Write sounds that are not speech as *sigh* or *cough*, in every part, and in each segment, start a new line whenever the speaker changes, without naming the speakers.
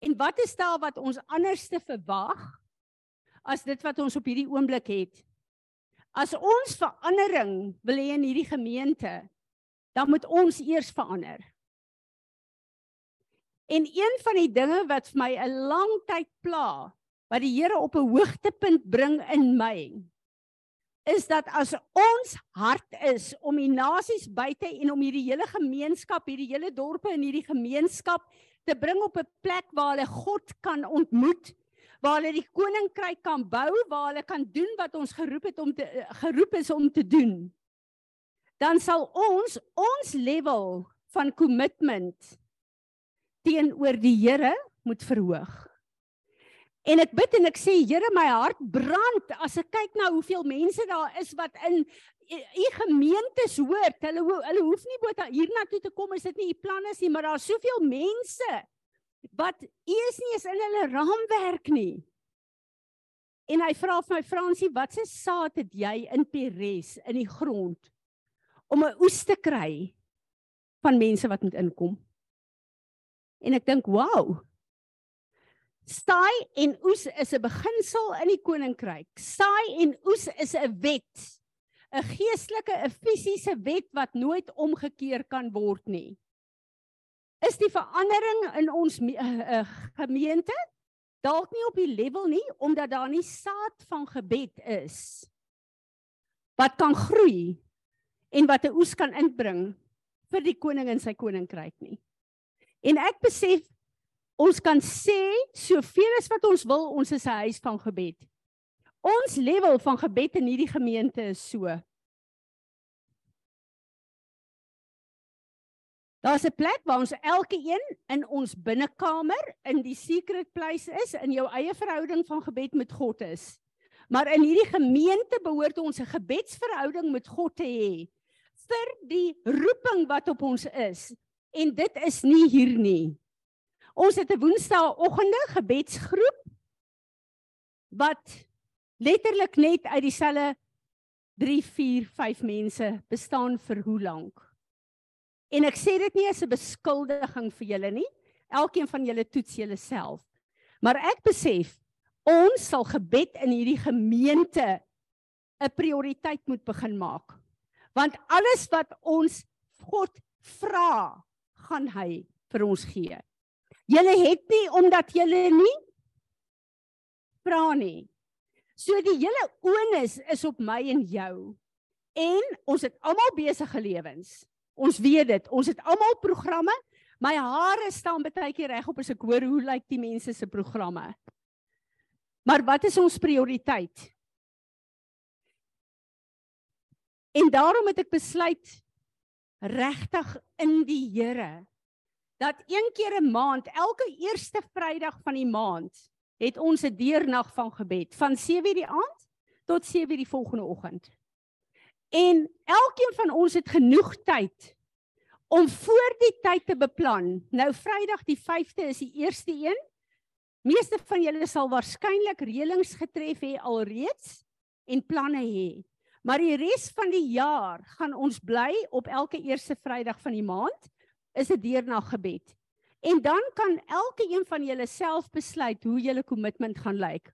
En wat is daar wat ons anders te verwag as dit wat ons op hierdie oomblik het? As ons verandering wil hê in hierdie gemeente, dan moet ons eers verander. En een van die dinge wat vir my 'n lang tyd pla, wat die Here op 'n hoogtepunt bring in my, is dat as ons hart is om die nasies buite en om hierdie hele gemeenskap, hierdie hele dorpe en hierdie gemeenskap te bring op 'n plek waar hulle God kan ontmoet, waar hulle die koninkryk kan bou, waar hulle kan doen wat ons geroep het om te geroep is om te doen. Dan sal ons ons level van commitment teenoor die Here moet verhoog. En ek bid en ek sê Here my hart brand as ek kyk na hoeveel mense daar is wat in u gemeentes hoort. Hulle hulle hoef nie bo hiernatoe te kom as dit nie u plan is nie, maar daar's soveel mense wat u is nie eens in hulle raamwerk nie. En hy vra vir my Fransie, wat se saad het jy in Peres in die grond om 'n oes te kry van mense wat moet inkom? En ek dink, "Wow, Saai en oes is 'n beginsel in die koninkryk. Saai en oes is 'n wet. 'n Geestelike, 'n fisiese wet wat nooit omgekeer kan word nie. Is die verandering in ons uh, uh, gemeente dalk nie op die level nie omdat daar nie saad van gebed is wat kan groei en wat 'n oes kan inbring vir die koning en sy koninkryk nie. En ek besef Ons kan sê soveel as wat ons wil, ons is 'n huis van gebed. Ons level van gebed in hierdie gemeente is so. Daar's 'n plek waar ons elke een in ons binnekamer in die secret place is, in jou eie verhouding van gebed met God is. Maar in hierdie gemeente behoort ons 'n gebedsverhouding met God te hê vir die roeping wat op ons is. En dit is nie hier nie. Ons het 'n Woensdaagoggende gebedsgroep wat letterlik net uit dieselfde 3, 4, 5 mense bestaan vir hoe lank. En ek sê dit nie as 'n beskuldiging vir julle nie. Elkeen van julle toets julleself. Maar ek besef ons sal gebed in hierdie gemeente 'n prioriteit moet begin maak. Want alles wat ons God vra, gaan hy vir ons gee. Julle het nie omdat julle nie vra nie. So die hele onus is op my en jou. En ons het almal besige lewens. Ons weet dit. Ons het almal programme. My hare staan baie keer reg op as ek hoor hoe lyk die mense se programme. Maar wat is ons prioriteit? En daarom het ek besluit regtig in die Here dat een keer 'n maand, elke eerste Vrydag van die maand, het ons 'n deernag van gebed van 7:00 die aand tot 7:00 die volgende oggend. En elkeen van ons het genoeg tyd om voor die tyd te beplan. Nou Vrydag die 5de is die eerste een. Meeste van julle sal waarskynlik reëlings getref hê alreeds en planne hê. Maar die res van die jaar gaan ons bly op elke eerste Vrydag van die maand is 'n deur na gebed. En dan kan elke een van julle self besluit hoe julle kommitment gaan lyk.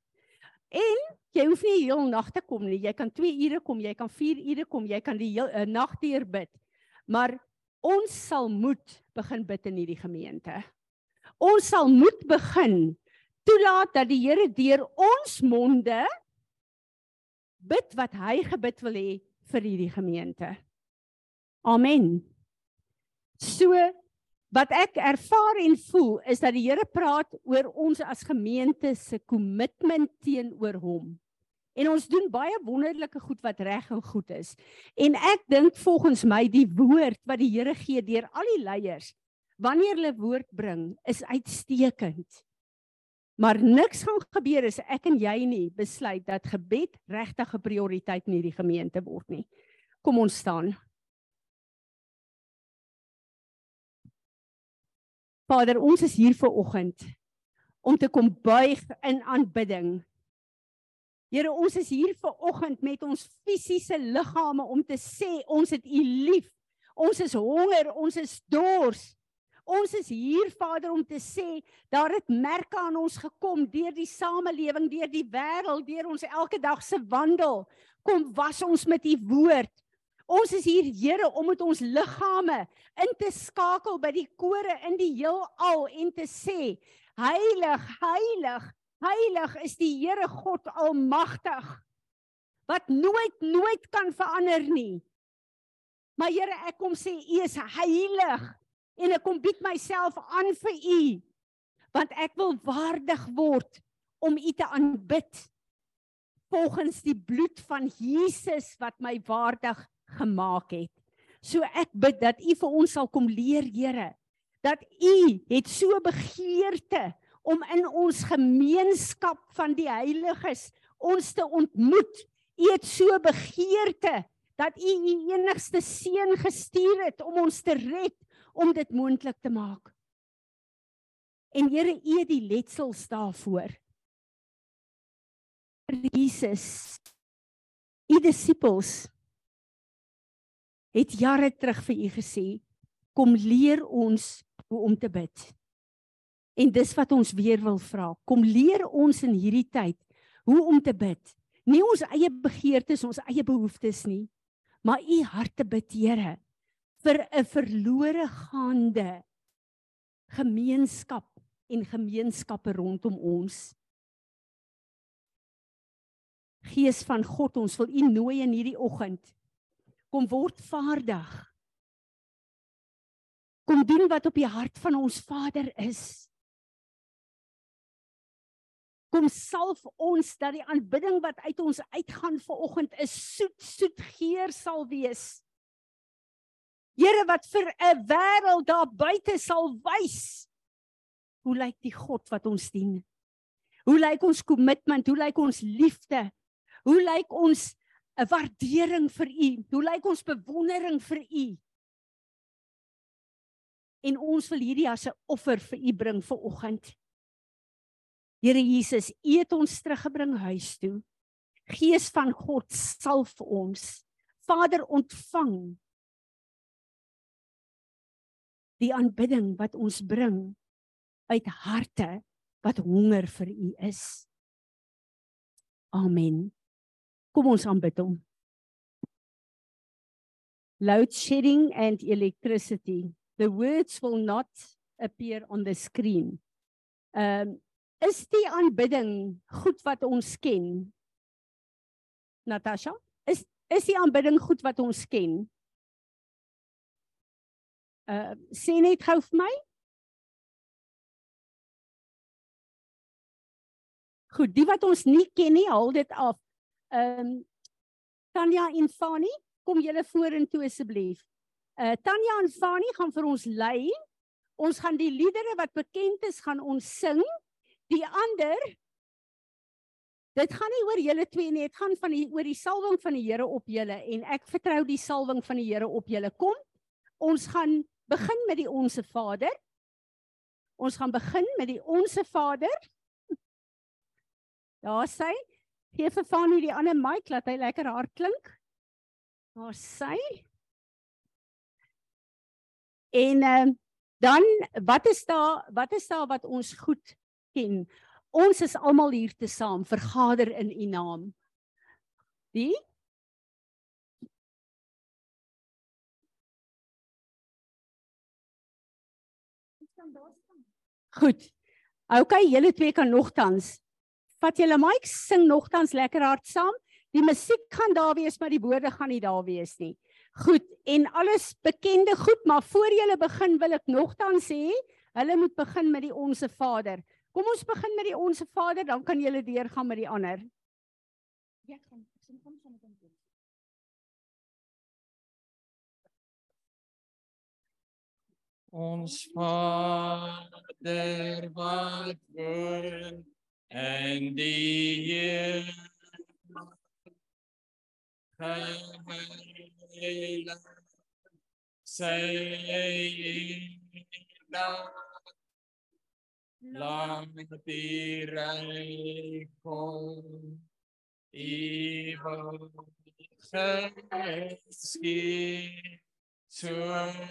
En jy hoef nie heel nag te kom nie. Jy kan 2 ure kom, jy kan 4 ure kom, jy kan die heel uh, nag deur bid. Maar ons sal moet begin bid in hierdie gemeente. Ons sal moet begin toelaat dat die Here deur ons monde bid wat hy gebid wil hê vir hierdie gemeente. Amen. So wat ek ervaar en voel is dat die Here praat oor ons as gemeente se kommitment teenoor hom. En ons doen baie wonderlike goed wat reg en goed is. En ek dink volgens my die woord wat die Here gee deur al die leiers wanneer hulle woord bring is uitstekend. Maar niks gaan gebeur as ek en jy nie besluit dat gebed regtig 'n prioriteit in hierdie gemeente word nie. Kom ons staan. Vader, ons is hier vir oggend om te kom buig in aanbidding. Here, ons is hier vir oggend met ons fisiese liggame om te sê ons het U lief. Ons is honger, ons is dors. Ons is hier Vader om te sê daar het merke aan ons gekom deur die samelewing, deur die wêreld, deur ons elke dag se wandel. Kom was ons met u woord. Ons is hier Here om met ons liggame in te skakel by die kore in die heelal en te sê heilig, heilig, heilig is die Here God almagtig wat nooit nooit kan verander nie. Maar Here, ek kom sê U is heilig en ek kom bied myself aan vir U want ek wil waardig word om U te aanbid volgens die bloed van Jesus wat my waardig gemaak het. So ek bid dat U vir ons sal kom leer, Here, dat U het so begeerte om in ons gemeenskap van die heiliges ons te ontmoet. U het so begeerte dat U U enigste seun gestuur het om ons te red om dit moontlik te maak. En Here, U het die letsels daarvoor. Jesus, U disippels het jare terug vir U gesê, kom leer ons hoe om te bid. En dis wat ons weer wil vra. Kom leer ons in hierdie tyd hoe om te bid. Nie ons eie begeertes, ons eie behoeftes nie, maar u harte bid Here vir 'n verlore gaande gemeenskap en gemeenskappe rondom ons. Gees van God, ons wil u nooi in hierdie oggend. Kom word vaardig. Kom doen wat op die hart van ons Vader is. Kom salf ons dat die aanbidding wat uit ons uitgaan vanoggend 'n soet soet geur sal wees. Here wat vir 'n wêreld daar buite sal wys hoe lyk die God wat ons dien? Hoe lyk ons kommitment? Hoe lyk ons liefde? Hoe lyk ons 'n waardering vir U? Hoe lyk ons bewondering vir U? En ons wil hierdie as 'n offer vir U bring vir oggend. Here Jesus, U het ons teruggebring huis toe. Gees van God salf ons. Vader, ontvang die aanbidding wat ons bring uit harte wat honger vir U is. Amen. Kom ons aanbid hom. Load shedding and electricity. The words will not appear on the screen. Um Is die aanbidding goed wat ons ken? Natasha, is is die aanbidding goed wat ons ken? Uh sê net gou vir my. Goed, die wat ons nie ken nie, haal dit af. Ehm um, Tanya en Fani, kom julle vorentoe asseblief. Uh Tanya en Fani gaan vir ons lei. Ons gaan die liedere wat bekend is gaan ons sing. Die ander dit gaan nie oor julle twee nie, dit gaan van die oor die salwing van die Here op julle en ek vertrou die salwing van die Here op julle. Kom. Ons gaan begin met die onsse Vader. Ons gaan begin met die onsse Vader. Daar sê gee vir Fanie die ander mic laat hy lekker hard klink. Daar sê En uh, dan wat is daar wat is daar wat ons goed ken. Ons is almal hier te saam vergader in u naam. Die Goed. OK, julle twee kan nogtans. Vat julle mic, sing nogtans lekker hard saam. Die musiek gaan daar wees, maar die woorde gaan nie daar wees nie. Goed, en alles bekende goed, maar voor julle begin wil ek nogtans sê, hulle moet begin met die onsse Vader. Kom ons begin met die onsse Vader, dan kan julle deurgaan met die ander. Ja, kom, sien kom saam met hom.
Ons Vader wat woon in die Heer. Heilig sy naam lang die rijk kom, evil geskied, tussen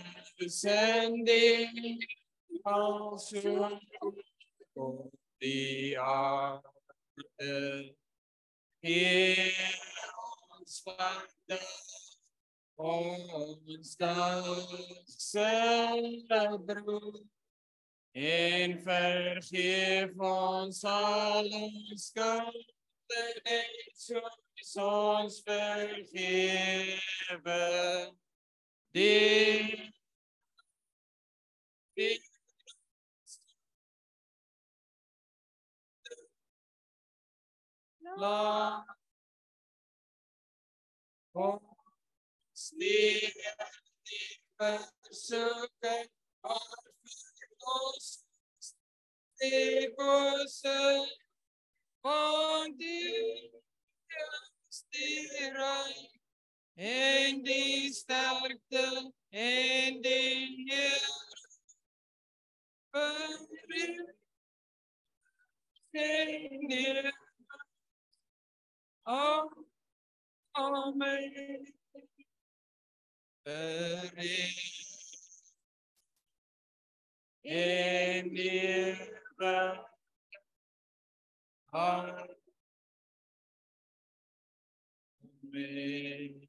die als op die aarde. Heer ons vandaag, ons dankse brood. En vergeef ons al ons skulde net soos ons vergewe. Die die la ons nie die versoeking maar ons die bose van die die rijk en die sterkte en die eer vir Sing it. Oh, Amen. In the Amen.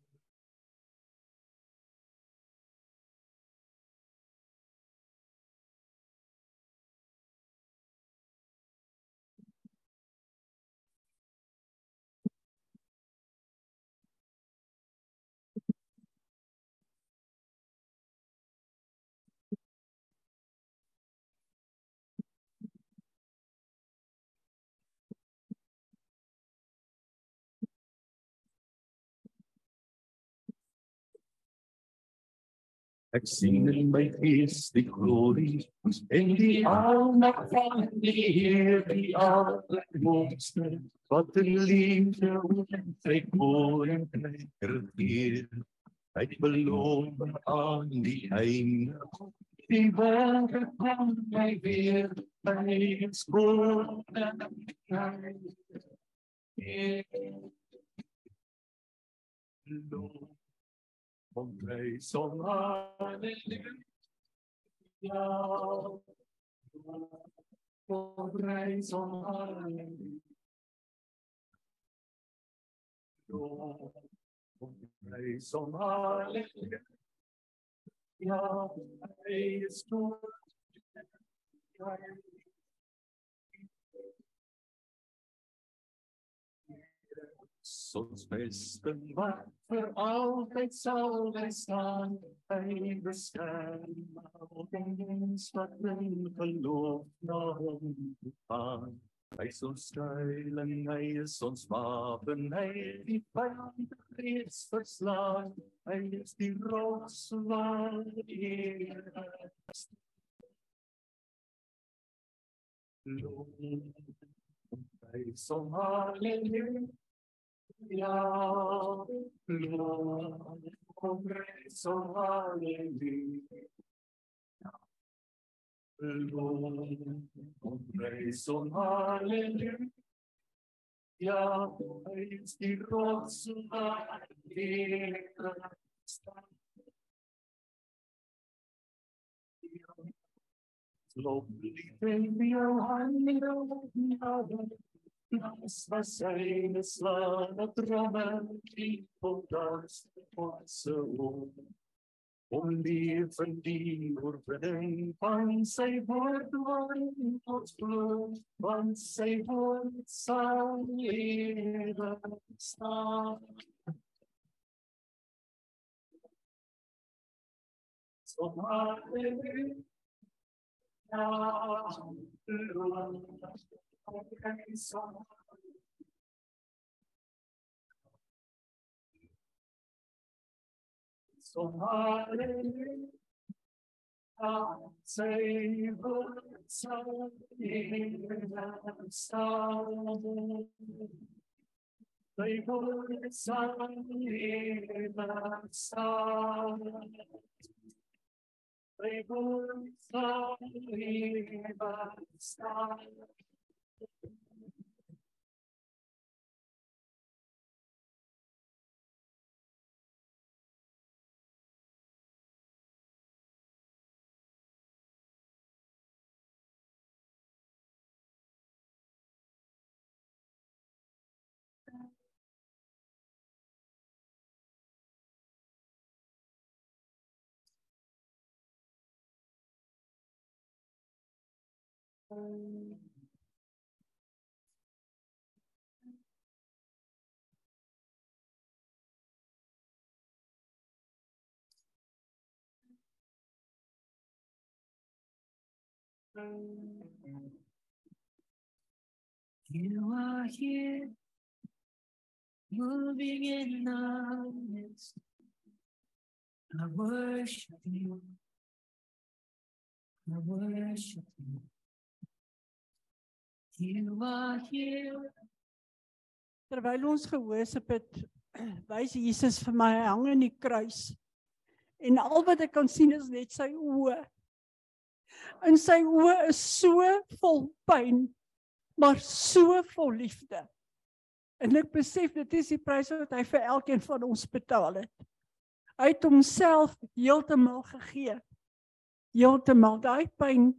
Ek sien in my gees die glorie en die aandag van die Heer die allerhoogste wat in liefde oortrek mooi en regeer. Hy beloof aan die einde die wêreld kom my weer by skoon en Ek loof Om prijs om halleluja. Om prijs om halleluja. Om prijs om halleluja. Ja, hij Soms besten wat voor altijd zal wij staan. Hij beschermt ons wat in geloof naar gaan. Hij is ons schuil en hij is ons wapen. Hij die vijand reeds verslaan. Hij is die rots waar eer Loof, prijs om halleluja. Ja, Lord, compreso halleluja. Lord, compreso halleluja. Ja, hij is die rots waar ik sta. Loop lief in Das was seine slana drama people dance once a Om leven die oorwinning van sy woord waarin ons glo, van sy woord sal lewe staan. So hallelujah, Lord. So hallelujah, save us, save us, Save us, save us, Save us, save Um, You are here, moving in our midst. I worship you. I worship you. You are here.
Terwyl ons gehoorship het, *clears throat* wys Jesus vir my hang in die kruis. En al wat ek kan sien is net sy oë. En sy oë is so vol pyn, maar so vol liefde. En ek besef dit is die prys wat hy vir elkeen van ons betaal het. Hy het homself heeltemal gegee. Heeltemal daai pyn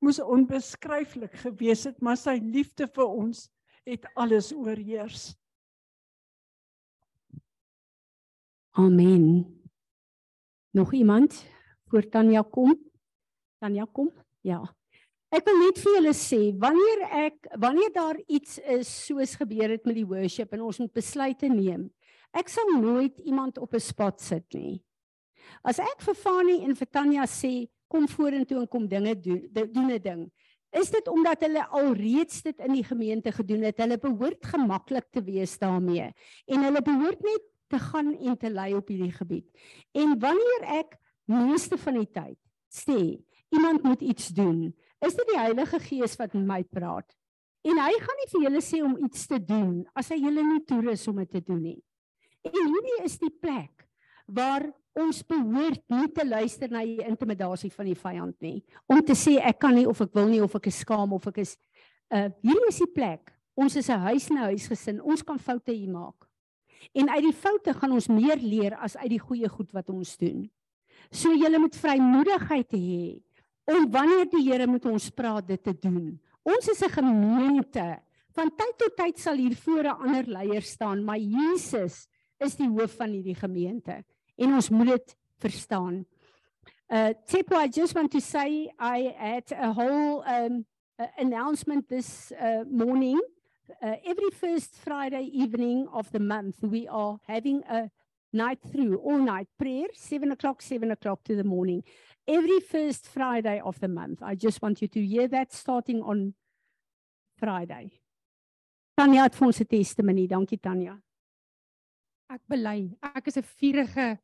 moes onbeskryflik gewees het, maar sy liefde vir ons het alles oorheers.
Amen. Nog iemand voor Tanya kom? Tanya kom? Ja. Ek wil net vir julle sê, wanneer ek wanneer daar iets is soos gebeur het met die worship en ons moet besluite neem, ek sal nooit iemand op 'n spot sit nie. As ek vir Fani en vir Tanya sê, kom vorentoe en kom dinge doen, doen 'n ding, is dit omdat hulle alreeds dit in die gemeente gedoen het. Hulle behoort gemaklik te wees daarmee en hulle behoort net te gaan en te lei op hierdie gebied. En wanneer ek meeste van die tyd sê iemand moet iets doen, is dit die Heilige Gees wat met my praat. En hy gaan nie vir julle sê om iets te doen as hy julle nie toerus om dit te doen nie. En hierdie is die plek waar ons behoort nie te luister na die intimidasie van die vyand nie om te sê ek kan nie of ek wil nie of ek is skaam of ek is uh hierdie is die plek. Ons is 'n huis na huis gesin ons kan foute hier maak. En uit die foute gaan ons meer leer as uit die goeie goed wat ons doen. So jy moet vrymoedigheid hê om wanneer die Here met ons praat dit te doen ons is 'n gemeente van tyd tot tyd sal hier voor 'n ander leier staan maar Jesus is die hoof van hierdie gemeente en ons moet dit verstaan. Uh Tsepo, I just want to say I had a whole um uh, announcement this uh, morning. Uh, every first Friday evening of the month, we are having a night through, all night prayer, seven o'clock, seven o'clock to the morning. Every first Friday of the month. I just want you to hear that starting on Friday. Tanya het vir ons 'n testimony. Dankie Tanya.
Ek bely, ek is 'n vurige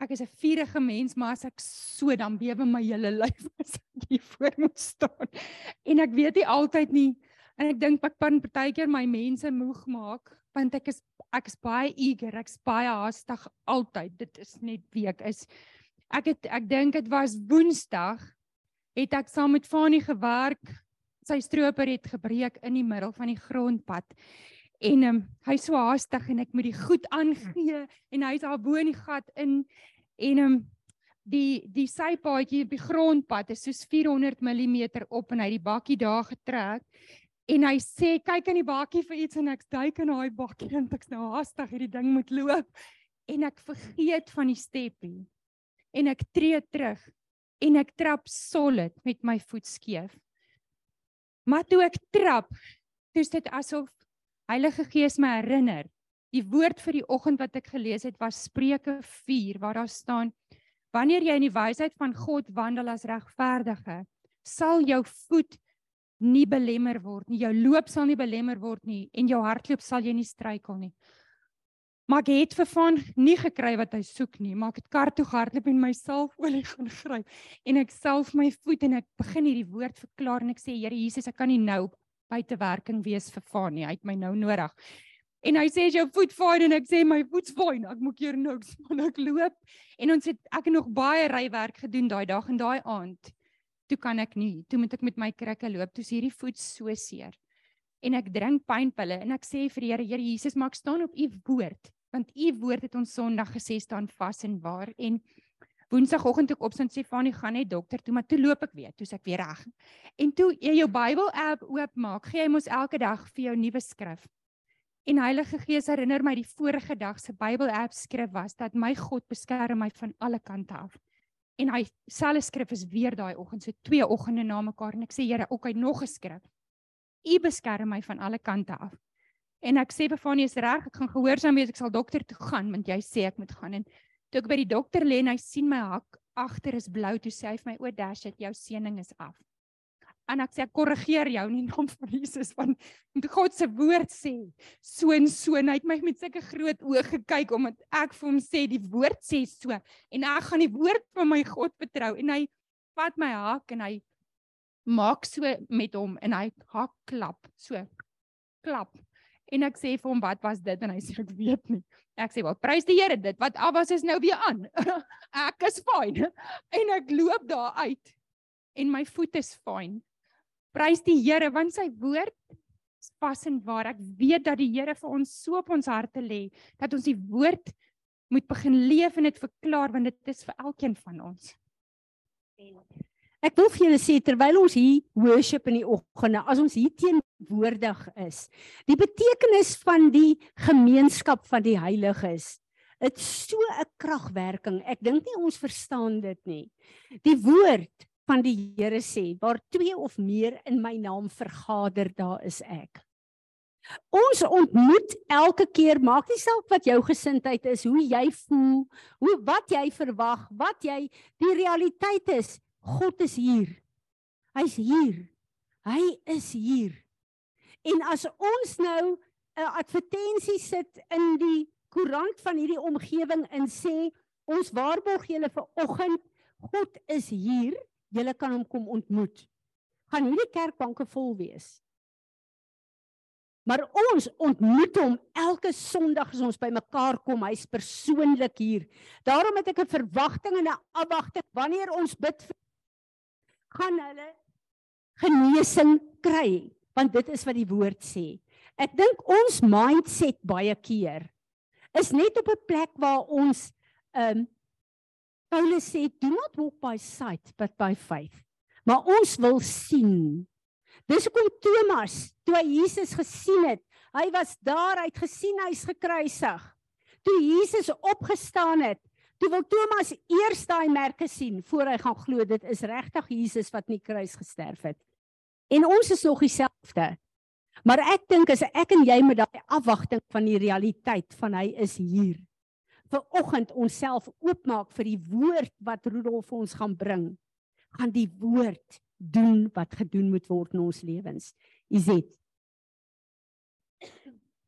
ek is 'n vurige mens, maar as ek so dan bewe my hele lyf *laughs* as ek hier voor moet staan. En ek weet nie altyd nie en ek dink ek kan partykeer my mense moeg maak want ek is ek is baie eager, ek's baie haastig altyd. Dit is net wie ek is. Ek het ek dink dit was Woensdag het ek saam met Fanie gewerk. Sy stroper het gebreek in die middel van die grondpad. En um, hy so haastig en ek moet die goed aangee en hy's daar bo in die gat in en um, die die sypaadjie op die grondpad is soos 400 mm op en hy die bakkie daar getrek en hy sê kyk in die bakkie vir iets en ek duik in daai bakkie en ek's nou haastig hierdie ding moet loop en ek vergeet van die steppie en ek tree terug en ek trap solid met my voet skeef maar toe ek trap toe is dit asof Heilige Gees my herinner. Die woord vir die oggend wat ek gelees het was Spreuke 4 waar daar staan: Wanneer jy in die wysheid van God wandel as regverdige, sal jou voet nie belemmer word nie. Jou loop sal nie belemmer word nie en jou hardloop sal jy nie struikel nie. Maar ek het vir van nie gekry wat hy soek nie, maar ek het kar toe gehardloop en myself olie gaan *laughs* gryp en ek self my voet en ek begin hierdie woord verklaar en ek sê Here Jesus, ek kan nie nou buitewerking wees vir Fani. Hy het my nou nodig. En hy sê jou voet fyn en ek sê my voet's fyn. Ek moet keer niks *laughs* man ek loop. En ons het ek het nog baie rywerk gedoen daai dag en daai aand. Toe kan ek nie. Toe moet ek met my krikke loop. Toe is hierdie voet so seer. En ek drink pynpille en ek sê vir die Here, Here Jesus, maak staan op u woord, want u woord het ons Sondag gesê staan vas en waar en Woensdagoggend toe ek opstaan sê Fanie gaan net dokter toe, maar toe loop ek weer, toe's ek weer reg. En toe jy jou Bybel app oopmaak, gee hy mos elke dag vir jou nuwe skrif. En Heilige Gees herinner my die vorige dag se Bybel app skrif was dat my God beskerm my van alle kante af. En hy selfe skrif is weer daai oggend, so twee oggende na mekaar en ek sê Here, hy nog 'n skrif. U beskerm my van alle kante af. En ek sê Befanie is reg, ek gaan gehoorsaam wees, ek sal dokter toe gaan want jy sê ek moet gaan. En toe ek by die dokter lê en hy sien my hak agter is blou, toe sê hy vir my o Dash, dit jou seëning is af. En ek sê ek korrigeer jou in die naam van Jesus want God se woord sê so en so. En hy het my met sulke groot oë gekyk omdat ek vir hom sê die woord sê so. En ek gaan die woord van my God vertrou. En hy vat my hak en hy maak so met hom en hy hak klap so klap. En ek sê vir hom wat was dit? En hy sê ek weet nie. Ek sê wel prys die Here dit wat af was is nou weer aan. *laughs* Ek is fyn. *laughs* En ek loop daar uit en my voet is fyn. Prys die Here want sy woord is passend waar. Ek weet dat die Here vir ons so op ons harte lê dat ons die woord moet begin leef en dit verklaar want dit is vir elkeen van ons
Ek wil vir julle sê terwyl ons hier worship in die oggende, as ons hier teenwoordig is, die betekenis van die gemeenskap van die heiliges, dit so 'n kragwerking. Ek dink nie ons verstaan dit nie. Die woord van die Here sê, waar twee of meer in my naam vergader, daar is ek. Ons ontmoet elke keer, maak nie saak wat jou gesindheid is, hoe jy voel, hoe wat jy verwag, wat jy die realiteit is, God is hier. Hy's hier. Hy is hier. En as ons nou 'n advertensie sit in die koerant van hierdie omgewing en sê ons waarborg julle vir oggend God is hier, julle kan hom kom ontmoet. Gaan hierdie kerkbanke vol wees. Maar ons ontmoet hom elke Sondag as ons bymekaar kom, hy's persoonlik hier. Daarom het ek 'n verwagting en 'n afwagting wanneer ons bid vir gaan hulle genesing kry want dit is wat die woord sê. Ek dink ons mindset baie keer is net op 'n plek waar ons ehm um, Paulus sê do not walk by sight but by faith. Maar ons wil sien. Dis hoekom Thomas toe hy Jesus gesien het, hy was daar, hy het gesien hy's gekruisig. Toe Jesus opgestaan het, Toe wil Thomas eers daai merke sien voor hy gaan glo dit is regtig Jesus wat in die kruis gesterf het. En ons is nog dieselfde. Maar ek dink as ek en jy met daai afwagting van die realiteit van hy is hier. Vir oggend onsself oopmaak vir die woord wat Rudolf ons gaan bring. Gaan die woord doen wat gedoen moet word in ons lewens. Izet.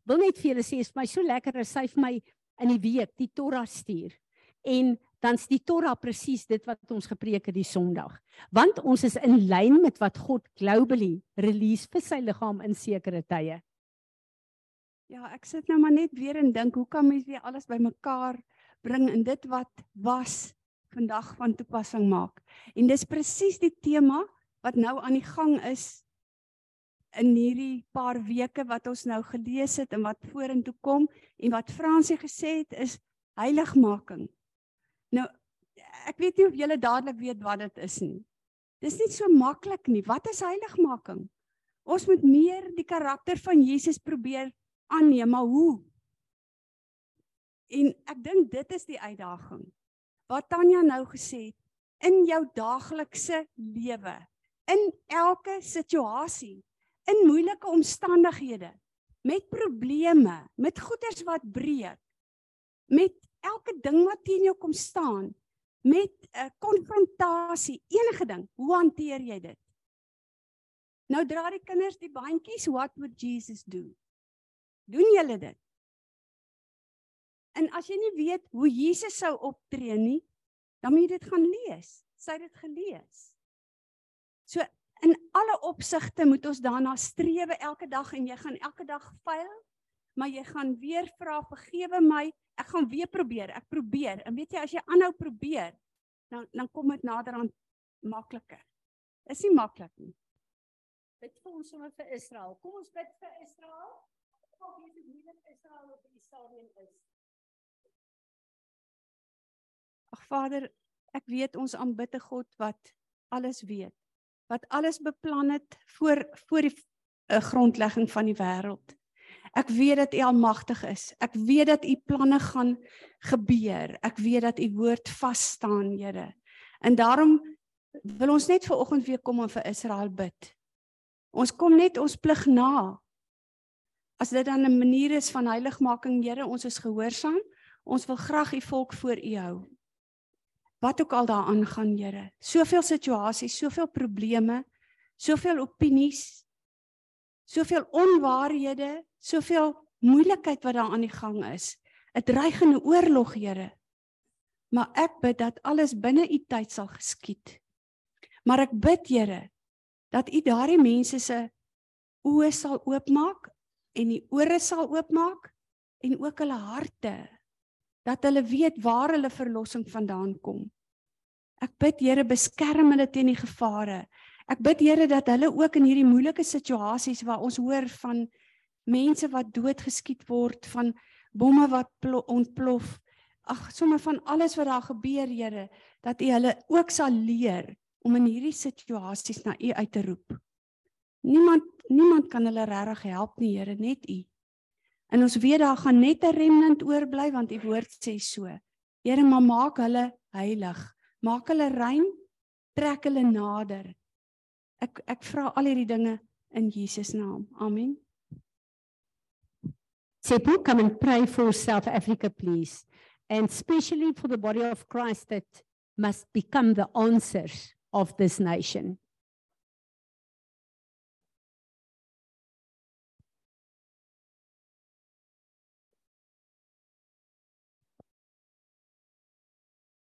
Wil net vir julle sê is vir my so lekker as sy vir my in die week die Torah stuur en dan's die Torah presies dit wat ons gepreek het die Sondag. Want ons is in lyn met wat God globally release vir sy liggaam in sekere tye.
Ja, ek sit nou maar net weer en dink hoe kan mens weer alles bymekaar bring in dit wat was vandag van toepassing maak. En dis presies die tema wat nou aan die gang is in hierdie paar weke wat ons nou gelees het en wat vorentoe kom en wat Fransie gesê het is heiligmaking. Nou ek weet nie of julle dadelik weet wat dit is nie. Dis nie so maklik nie. Wat is heiligmaking? Ons moet meer die karakter van Jesus probeer aanneem, maar hoe? En ek dink dit is die uitdaging. Wat Tanya nou gesê het, in jou daaglikse lewe, in elke situasie, in moeilike omstandighede, met probleme, met goeders wat breek, met elke ding wat teen jou kom staan met 'n uh, konfrontasie, enige ding, hoe hanteer jy dit? Nou dra die kinders die bandjies, what would Jesus do? Doen julle dit? En as jy nie weet hoe Jesus sou optree nie, dan moet jy dit gaan lees. Sy het dit gelees. So in alle opsigte moet ons daarna strewe elke dag en jy gaan elke dag faal, maar jy gaan weer vra vergewe my ek gaan weer probeer. Ek probeer. En weet jy as jy aanhou probeer, dan dan kom dit nader aan makliker. Is nie maklik nie.
Bid vir ons sommer vir Israel. Kom ons bid vir Israel. Kom weet hoe moeilik Israel op die stadium is.
Ag Vader, ek weet ons aanbid 'n God wat alles weet. Wat alles beplan het voor voor die uh, grondlegging van die wêreld. Ek weet dat U almagtig is. Ek weet dat U planne gaan gebeur. Ek weet dat U woord vas staan, Here. En daarom wil ons net ver oggend weer kom en vir Israel bid. Ons kom net ons plig na. As dit dan 'n manier is van heiligmaking, Here, ons is gehoorsaam. Ons wil graag u volk voor u hou. Wat ook al daar aangaan, Here. Soveel situasies, soveel probleme, soveel opinies, soveel onwaarhede, soveel moeilikheid wat daar aan die gang is. 'n Dreigende oorlog, Here. Maar ek bid dat alles binne u tyd sal geskied. Maar ek bid, Here, dat u daardie mense se oë sal oopmaak en die ore sal oopmaak en ook hulle harte dat hulle weet waar hulle verlossing vandaan kom. Ek bid Here beskerm hulle teen die gevare. Ek bid Here dat hulle ook in hierdie moeilike situasies waar ons hoor van mense wat doodgeskiet word, van bomme wat ontplof, ag sommer van alles wat daar gebeur Here, dat U hulle ook sal leer om in hierdie situasies na U uit te roep. Niemand niemand kan hulle regtig help nie, Here, net U. En ons weet daar gaan net 'n remnant oorbly want U woord sê so. Here, maar maak hulle heilig. Maak hulle rein. Trek hulle nader. Ek ek vra al hierdie dinge in Jesus naam. Amen.
Sepu, come and pray for South Africa, please. And especially for the body of Christ that must become the answers of this nation.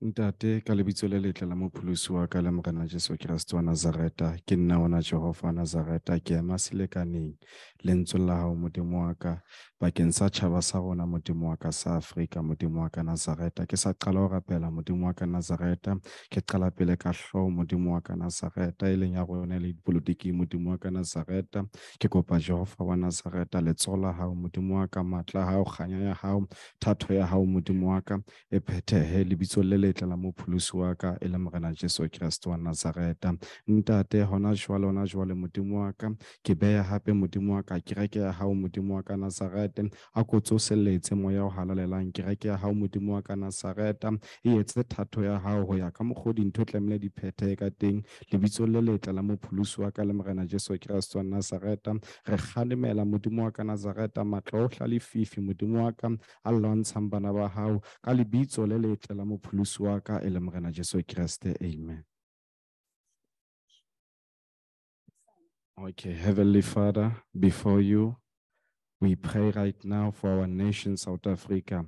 Ntate ka lebitso le letle la mopholosi wa ka le morena Jesu Kriste wa Nazareta. Ke nna ona Jehova wa Nazareta ke ema selekaneng lentswe la hao modimo wa ka. Bakeng sa tjhaba sa rona modimo wa ka sa Afrika modimo wa ka Nazareta. Ke sa qala ho rapela modimo wa ka Nazareta. Ke qala pele ka hloho modimo wa ka Nazareta. E leng ya rona le dipolotiki modimo wa ka Nazareta. Ke kopa Jehova wa Nazareta letsoho hao modimo wa ka matla gago kganya ya hao thatho ya hao modimo wa ka. E phethehe lebitso le letle la mopholosi wa ka e le morena Jesu Kriste wa Nazareta ntate gona jwale gona jwale modimo wa ka ke beya gape modimo wa ka kereke ya gago modimo wa ka nazarete a ko tsoselletse moya o halalelang kereke ya gago modimo wa ka Nazareta e etse thato ya gago go ya ka mokgwa dintho tlamehile di ka teng. Lebitso le letle la mopholosi wa ka le morena Jesu Kriste wa Nazareta re galemela modimo wa ka Nazareta matla o hlalififi modimo wa ka a lwantshang bana ba gago ka lebitso le letle la mopholosi wa ka e le Jesu Kriste amen Okay, Heavenly Father, before you, we pray right now for our nation, South Africa.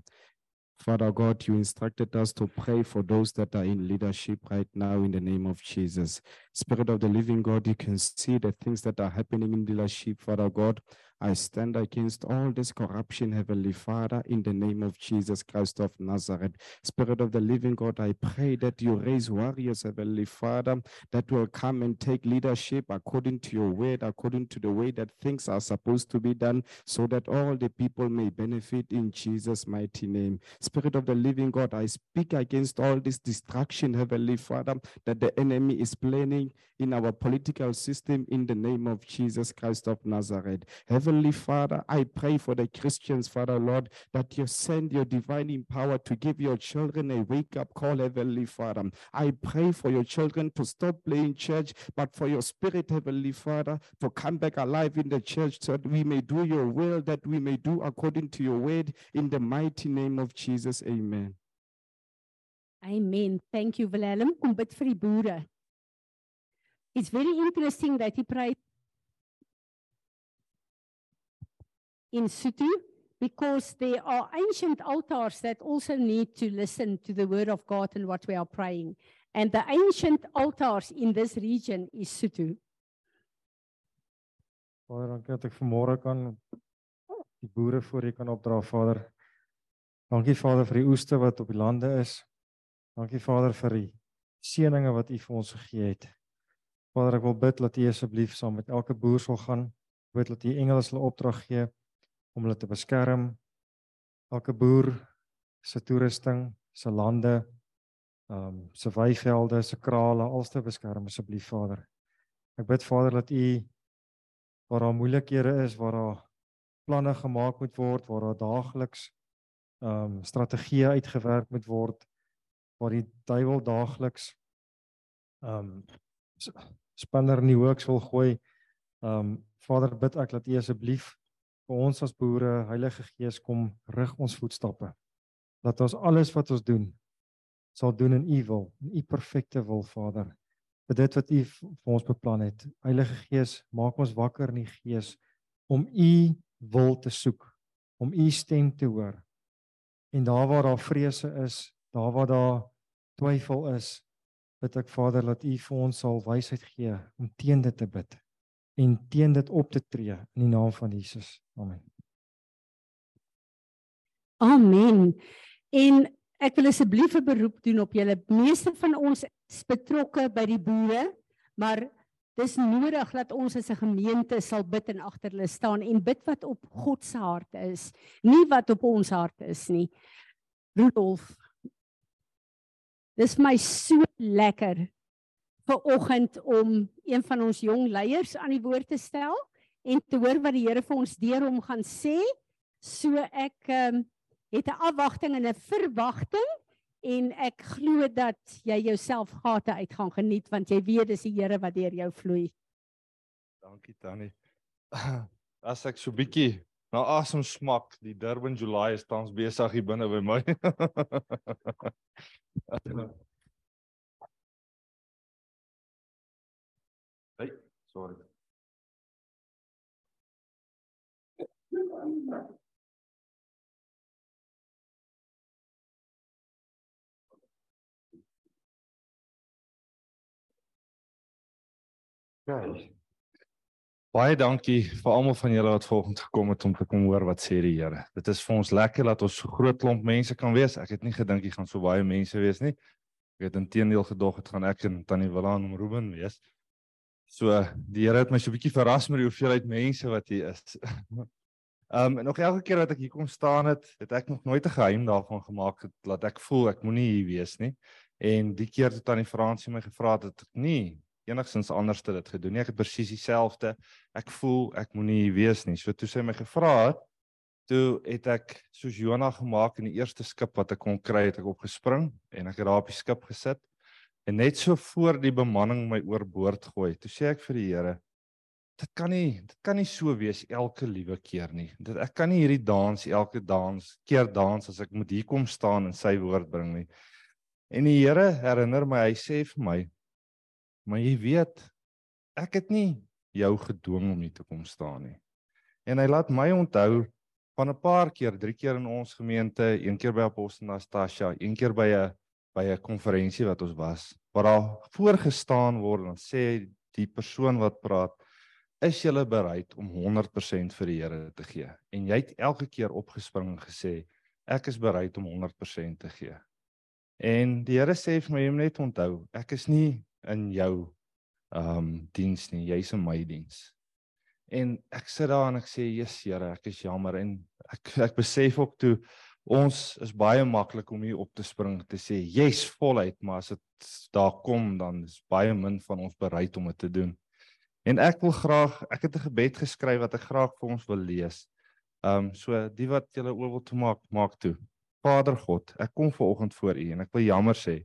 Father God, you instructed us to pray for those that are in leadership right now in the name of Jesus. Spirit of the living God, you can see the things that are happening in leadership, Father God. I stand against all this corruption, Heavenly Father, in the name of Jesus Christ of Nazareth. Spirit of the living God, I pray that you raise warriors, Heavenly Father, that will come and take leadership according to your word, according to the way that things are supposed to be done, so that all the people may benefit in Jesus' mighty name. Spirit of the living God, I speak against all this destruction, Heavenly Father, that the enemy is planning in our political system in the name of Jesus Christ of Nazareth. Heavenly Father, I pray for the Christians, Father Lord, that you send your divine power to give your children a wake up call, Heavenly Father. I pray for your children to stop playing church, but for your spirit, Heavenly Father, to come back alive in the church so that we may do your will, that we may do according to your word, in the mighty name of Jesus. Amen.
Amen. Thank you, Willem. It's very interesting that he prayed in Sutu because there are ancient altars that also need to listen to the word of God and what we are praying. And the ancient altars in this region is Sutu.
Vader, dankie dat ek vanmôre kan die boere voor U kan opdra, Vader. Dankie Vader vir die oeste wat op die lande is. Dankie Vader vir die seëninge wat U vir ons gegee het. Vader, ek wil bid dat U asseblief saam met elke boer sal gaan. Ek bid dat U engele sal opdrag gee om hulle te beskerm. Elke boer se toerusting, se lande, ehm um, se weivelde, se krale, alles te beskerm asseblief Vader. Ek bid Vader dat U waar daar moeilikhede is, waar daar planne gemaak moet word, waar daar daagliks ehm um, strategieë uitgewerk moet word, waar die duiwel daagliks ehm um, spanner in die hoeks wil gooi. Ehm um, Vader bid ek dat U asseblief vir ons as boere Heilige Gees kom rig ons voetstappe. Dat ons alles wat ons doen sal doen in U wil, in U perfekte wil Vader. Vir dit wat U vir ons beplan het. Heilige Gees, maak ons wakker in die Gees om U wil te soek, om U stem te hoor. En daar waar daar vrese is, daar waar daar twyfel is, bid ek Vader dat U vir ons sal wysheid gee om teen dit te bid en teen dit op te tree in die naam van Jesus. Amen.
Amen. En ek wil asseblief 'n beroep doen op julle. Meeste van ons is betrokke by die boere, maar dis nodig dat ons as 'n gemeente sal bid en agter hulle staan en bid wat op God se hart is, nie wat op ons hart is nie. Rudolf. Dis my so lekker vir oggend om een van ons jong leiers aan die woord te stel en te hoor wat die Here vir ons deur hom gaan sê. So ek ehm um, het 'n afwagting en 'n verwagting en ek glo dat jy jouself gate uit gaan geniet want jy weet dis die Here wat deur jou vloei.
Dankie Tannie. *laughs* As ek so bietjie na asem smak, die Durban July is tans besig hier binne by my. *laughs* sorry. Okay. Baie dankie vir almal van julle wat vanoggend gekom het om te kom hoor wat sê die Here. Dit is vir ons lekker dat ons so groot klomp mense kan wees. Ek het nie gedink hier gaan so baie mense wees nie. Ek het intedeel gedog dit gaan ek en Tannie Willan en Ruben wees. So die Here het my so 'n bietjie verras met die hoeveelheid mense wat hier is. *laughs* Ehm um, nog elke keer wat ek hier kom staan het, het ek nog nooit 'n geheim daarvan gemaak dat ek voel ek moenie hier wees nie. En die keer toe Tannie Fransie my gevra het, het ek nie enigstens anders te dit gedoen nie. Ek het presies dieselfde. Ek voel ek moenie hier wees nie. So toe sy my gevra het, toe het ek soos Jonah gemaak in die eerste skip wat ek kon kry, het ek opgespring en ek het daar op die skip gesit en net so voor die bemanning my oorboord gooi. Toe sê ek vir die Here, dit kan nie dit kan nie so wees elke liewe keer nie. Dit ek kan nie hierdie dans elke dans keer dans as ek moet hier kom staan en sy woord bring nie. En die Here herinner my, hy sê vir my, Maar jy weet, ek het nie jou gedwing om hier te kom staan nie. En hy laat my onthou van 'n paar keer, drie keer in ons gemeente, een keer by Apostel Nastasia, een keer by 'n by 'n konferensie wat ons was, waar daar voorgestaan word en sê die persoon wat praat, is jy bereid om 100% vir die Here te gee? En jy het elke keer opgespring en gesê, ek is bereid om 100% te gee. En die Here sê vir my, jy moet net onthou, ek is nie in jou ehm um, diens nie, jy's in my diens. En ek sit daar en ek sê, "Jesus Here, ek is jammer." En ek ek besef ook toe ons is baie maklik om hier op te spring te sê, "Yes, voluit," maar as dit daar kom dan is baie min van ons bereid om dit te doen. En ek wil graag, ek het 'n gebed geskryf wat ek graag vir ons wil lees. Ehm um, so die wat julle oor wil toe maak, maak toe. Vader God, ek kom ver oggend voor U en ek wil jammer sê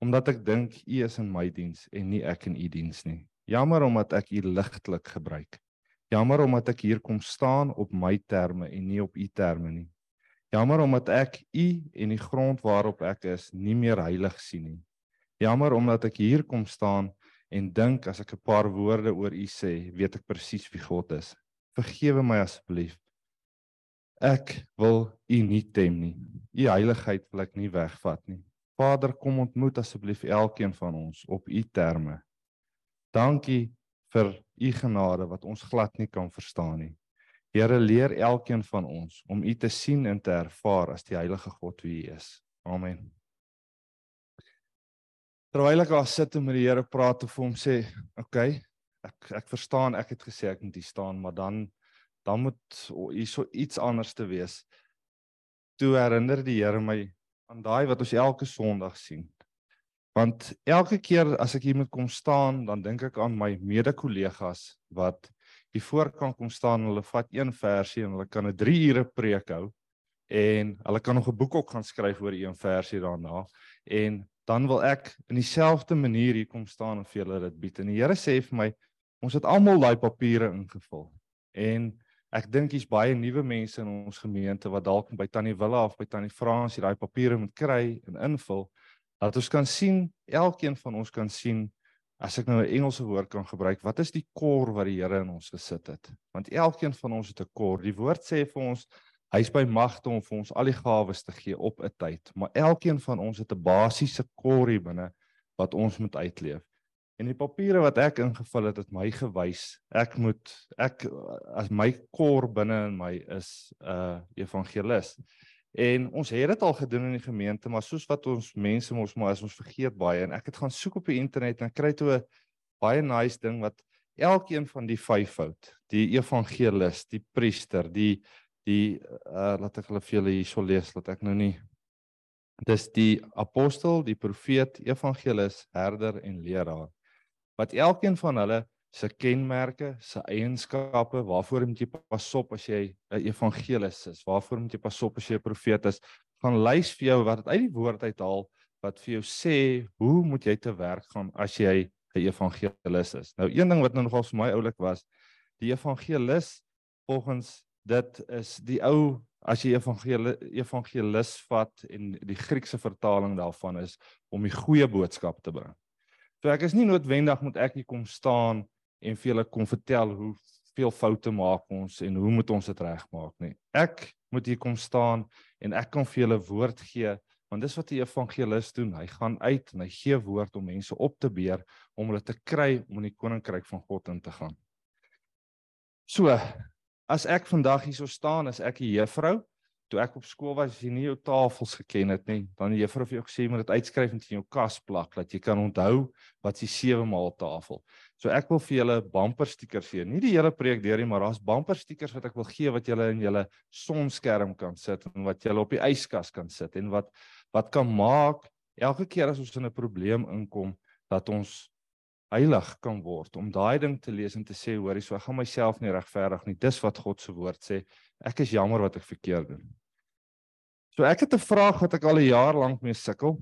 omdat ek dink u is in my diens en nie ek in u diens nie. Jammer omdat ek u ligtelik gebruik. Jammer omdat ek hier kom staan op my terme en nie op u terme nie. Jammer omdat ek u en die grond waarop ek is nie meer heilig sien nie. Jammer omdat ek hier kom staan en dink as ek 'n paar woorde oor u sê, weet ek presies wie God is. Vergewe my asseblief. Ek wil u nie tem nie. U heiligheid wil ek nie wegvat nie. Vader, kom ontmoet asseblief elkeen van ons op u terme. Dankie vir u genade wat ons glad nie kan verstaan nie. Here, leer elkeen van ons om u te sien en te ervaar as die heilige God wie u is. Amen. Terwyl ek daar sit en met die Here praat of hom sê, "Oké, okay, ek ek verstaan, ek het gesê ek moet hier staan, maar dan dan moet hier so iets anders te wees." Toe herinner die Here my aan daai wat ons elke Sondag sien. Want elke keer as ek hier moet kom staan, dan dink ek aan my mede-kollegas wat hier voor kan kom staan hulle vat een versie en hulle kan 'n 3 ure preek hou en hulle kan nog 'n boek ook gaan skryf oor een versie daarna en dan wil ek in dieselfde manier hier kom staan en vir julle dit bied. En die Here sê vir my, ons het almal daai papiere ingevul. En ek dink hier's baie nuwe mense in ons gemeente wat dalk by Tannie Willa of by Tannie Fransie daai papiere moet kry en invul. Dat ons kan sien, elkeen van ons kan sien as ek nou 'n Engelse woord kan gebruik, wat is die kor wat die Here in ons gesit het? Want elkeen van ons het 'n kor. Die woord sê vir ons hy's by magte om vir ons al die gawes te gee op 'n tyd, maar elkeen van ons het 'n basiese kor hier binne wat ons moet uitleef. En die papiere wat ek ingevul het, het my gewys ek moet ek as my kor binne in my is 'n uh, evangelis. En ons het dit al gedoen in die gemeente, maar soos wat ons mense mos maar as ons vergeet baie en ek het gaan soek op die internet en kry toe 'n baie nice ding wat elkeen van die vyf fout, die evangelis, die priester, die die uh laat ek hulle vir julle hierso lees, laat ek nou nie dis die apostel, die profeet, evangelis, herder en leraar. Wat elkeen van hulle se kenmerke, se eienskappe, waarvoor moet jy pas op as jy 'n evangelis is? Waarvoor moet jy pas op as jy 'n profeet is? Gaan lys vir jou wat dit uit die woord uithaal wat vir jou sê hoe moet jy te werk gaan as jy 'n evangelis is. Nou een ding wat nou nogal vir my oulik was, die evangelis volgens dit is die ou as jy evangelis evangelis vat en die Griekse vertaling daarvan is om die goeie boodskap te bring. So ek is nie noodwendig moet ek hier kom staan en vir julle kom vertel hoe veel foute maak ons en hoe moet ons dit regmaak nie. Ek moet hier kom staan en ek kan vir julle woord gee want dis wat die evangelis doen. Hy gaan uit en hy gee woord om mense op te beer om hulle te kry om in die koninkryk van God in te gaan. So, as ek vandag hier so staan, as ek 'n juffrou, toe ek op skool was, as jy nie jou tafels geken het nie, dan die juffrou vir jou gesê jy moet dit uitskryf en in jou kas plak dat jy kan onthou wat is 7 maal tafel. So ek wil vir julle bumper stickers gee. Nie die hele preek deur nie, maar daar's bumper stickers wat ek wil gee wat julle in julle sonskerm kan sit en wat julle op die yskas kan sit en wat wat kan maak elke keer as ons in 'n probleem inkom dat ons heilig kan word om daai ding te lees en te sê hoorie so ek gaan myself nie regverdig nie dis wat God se woord sê ek is jammer wat ek verkeerd doen So ek het 'n vraag wat ek al 'n jaar lank mee sukkel.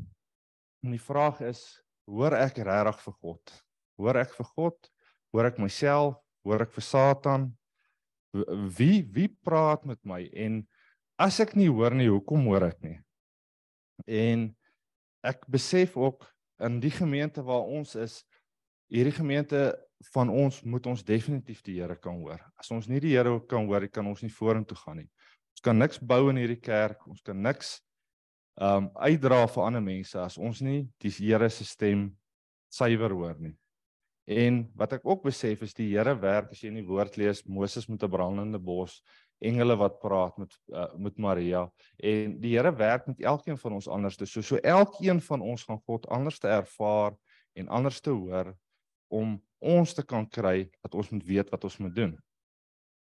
En die vraag is, hoor ek regtig vir God? Hoor ek vir God? Hoor ek myself? Hoor ek vir Satan? Wie wie praat met my? En as ek nie hoor nie, hoekom hoor ek nie? En ek besef ook in die gemeente waar ons is, hierdie gemeente van ons moet ons definitief die Here kan hoor. As ons nie die Here kan hoor, kan ons nie vorentoe gaan nie. Ons kan niks bou in hierdie kerk, ons kan niks um uitdra vir ander mense as ons nie die Here se stem suiwer hoor nie. En wat ek ook besef is die Here werk as jy in die woord lees Moses met 'n brandende bos, engele wat praat met uh, met Maria en die Here werk met elkeen van ons anders. So so elkeen van ons gaan God anders te ervaar en anders te hoor om ons te kan kry dat ons moet weet wat ons moet doen.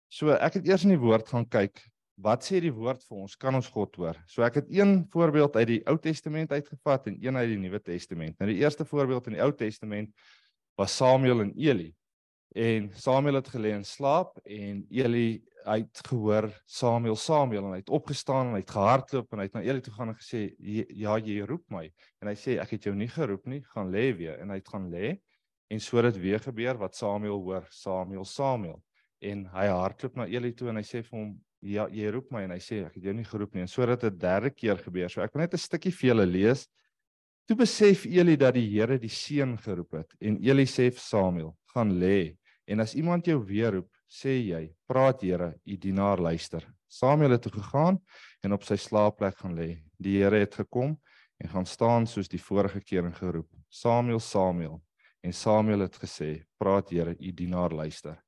So ek het eers in die woord gaan kyk wat sê die woord vir ons? Kan ons God hoor? So ek het een voorbeeld uit die Ou Testament uitgevat en een uit die Nuwe Testament. Nou die eerste voorbeeld in die Ou Testament was Samuel en Eli. En Samuel het gelê in slaap en Eli het gehoor Samuel Samuel en hy het opgestaan en hy het gehardloop en hy het na Eli toe gaan en gesê ja jy roep my en hy sê ek het jou nie geroep nie gaan lê weer en hy het gaan lê en so dit weer gebeur wat Samuel hoor Samuel Samuel en hy hardloop na Eli toe en hy sê vir hom ja, jy roep my en hy sê ek het jou nie geroep nie en sodat dit 'n derde keer gebeur. So ek wil net 'n stukkie vir julle lees. Toe besef Eli dat die Here die seun geroep het en Eli sê vir Samuel: "Gaan lê en as iemand jou weer roep, sê jy: Praat Here, u dienaar luister." Samuel het toe gegaan en op sy slaapplek gaan lê. Die Here het gekom en gaan staan soos die vorige keer en geroep: "Samuel, Samuel." En Samuel het gesê: "Praat Here, u dienaar luister."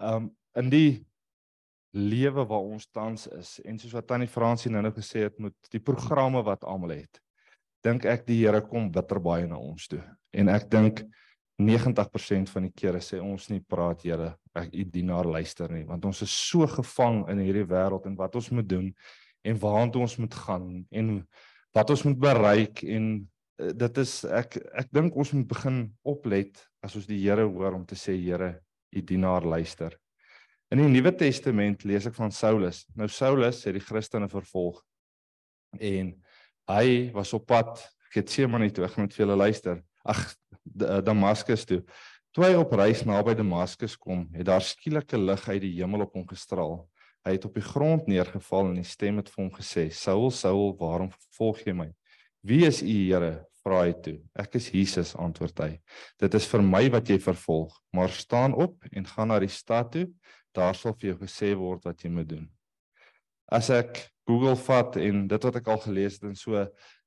Um in die lewe waar ons tans is en soos wat Tannie Fransie nou nou gesê het met die programme wat almal het dink ek die Here kom bitter baie na ons toe en ek dink 90% van die kere sê ons nie praat Here ek u dienaar luister nie want ons is so gevang in hierdie wêreld en wat ons moet doen en waartoe ons moet gaan en wat ons moet bereik en uh, dit is ek ek dink ons moet begin oplet as ons die Here hoor om te sê Here u dienaar luister In die Nuwe Testament lees ek van Saulus. Nou Saulus het die Christene vervolg. En hy was op pad Getsemane toe. Ek gaan met vir julle luister. Ag D- Damaskus toe. Toe hy op reis naby Damaskus kom, het daar skielik 'n lig uit die hemel op hom gestraal. Hy het op die grond neergeval en die stem het vir hom gesê: "Saul, Saul, waarom vervolg jy my? Wie is u, Here?" vra hy toe. "Ek is Jesus," antwoord hy. "Dit is vir my wat jy vervolg, maar staan op en gaan na die stad toe. Daar sal vir jou gesê word wat jy moet doen." As ek Google vat en dit wat ek al gelees het en so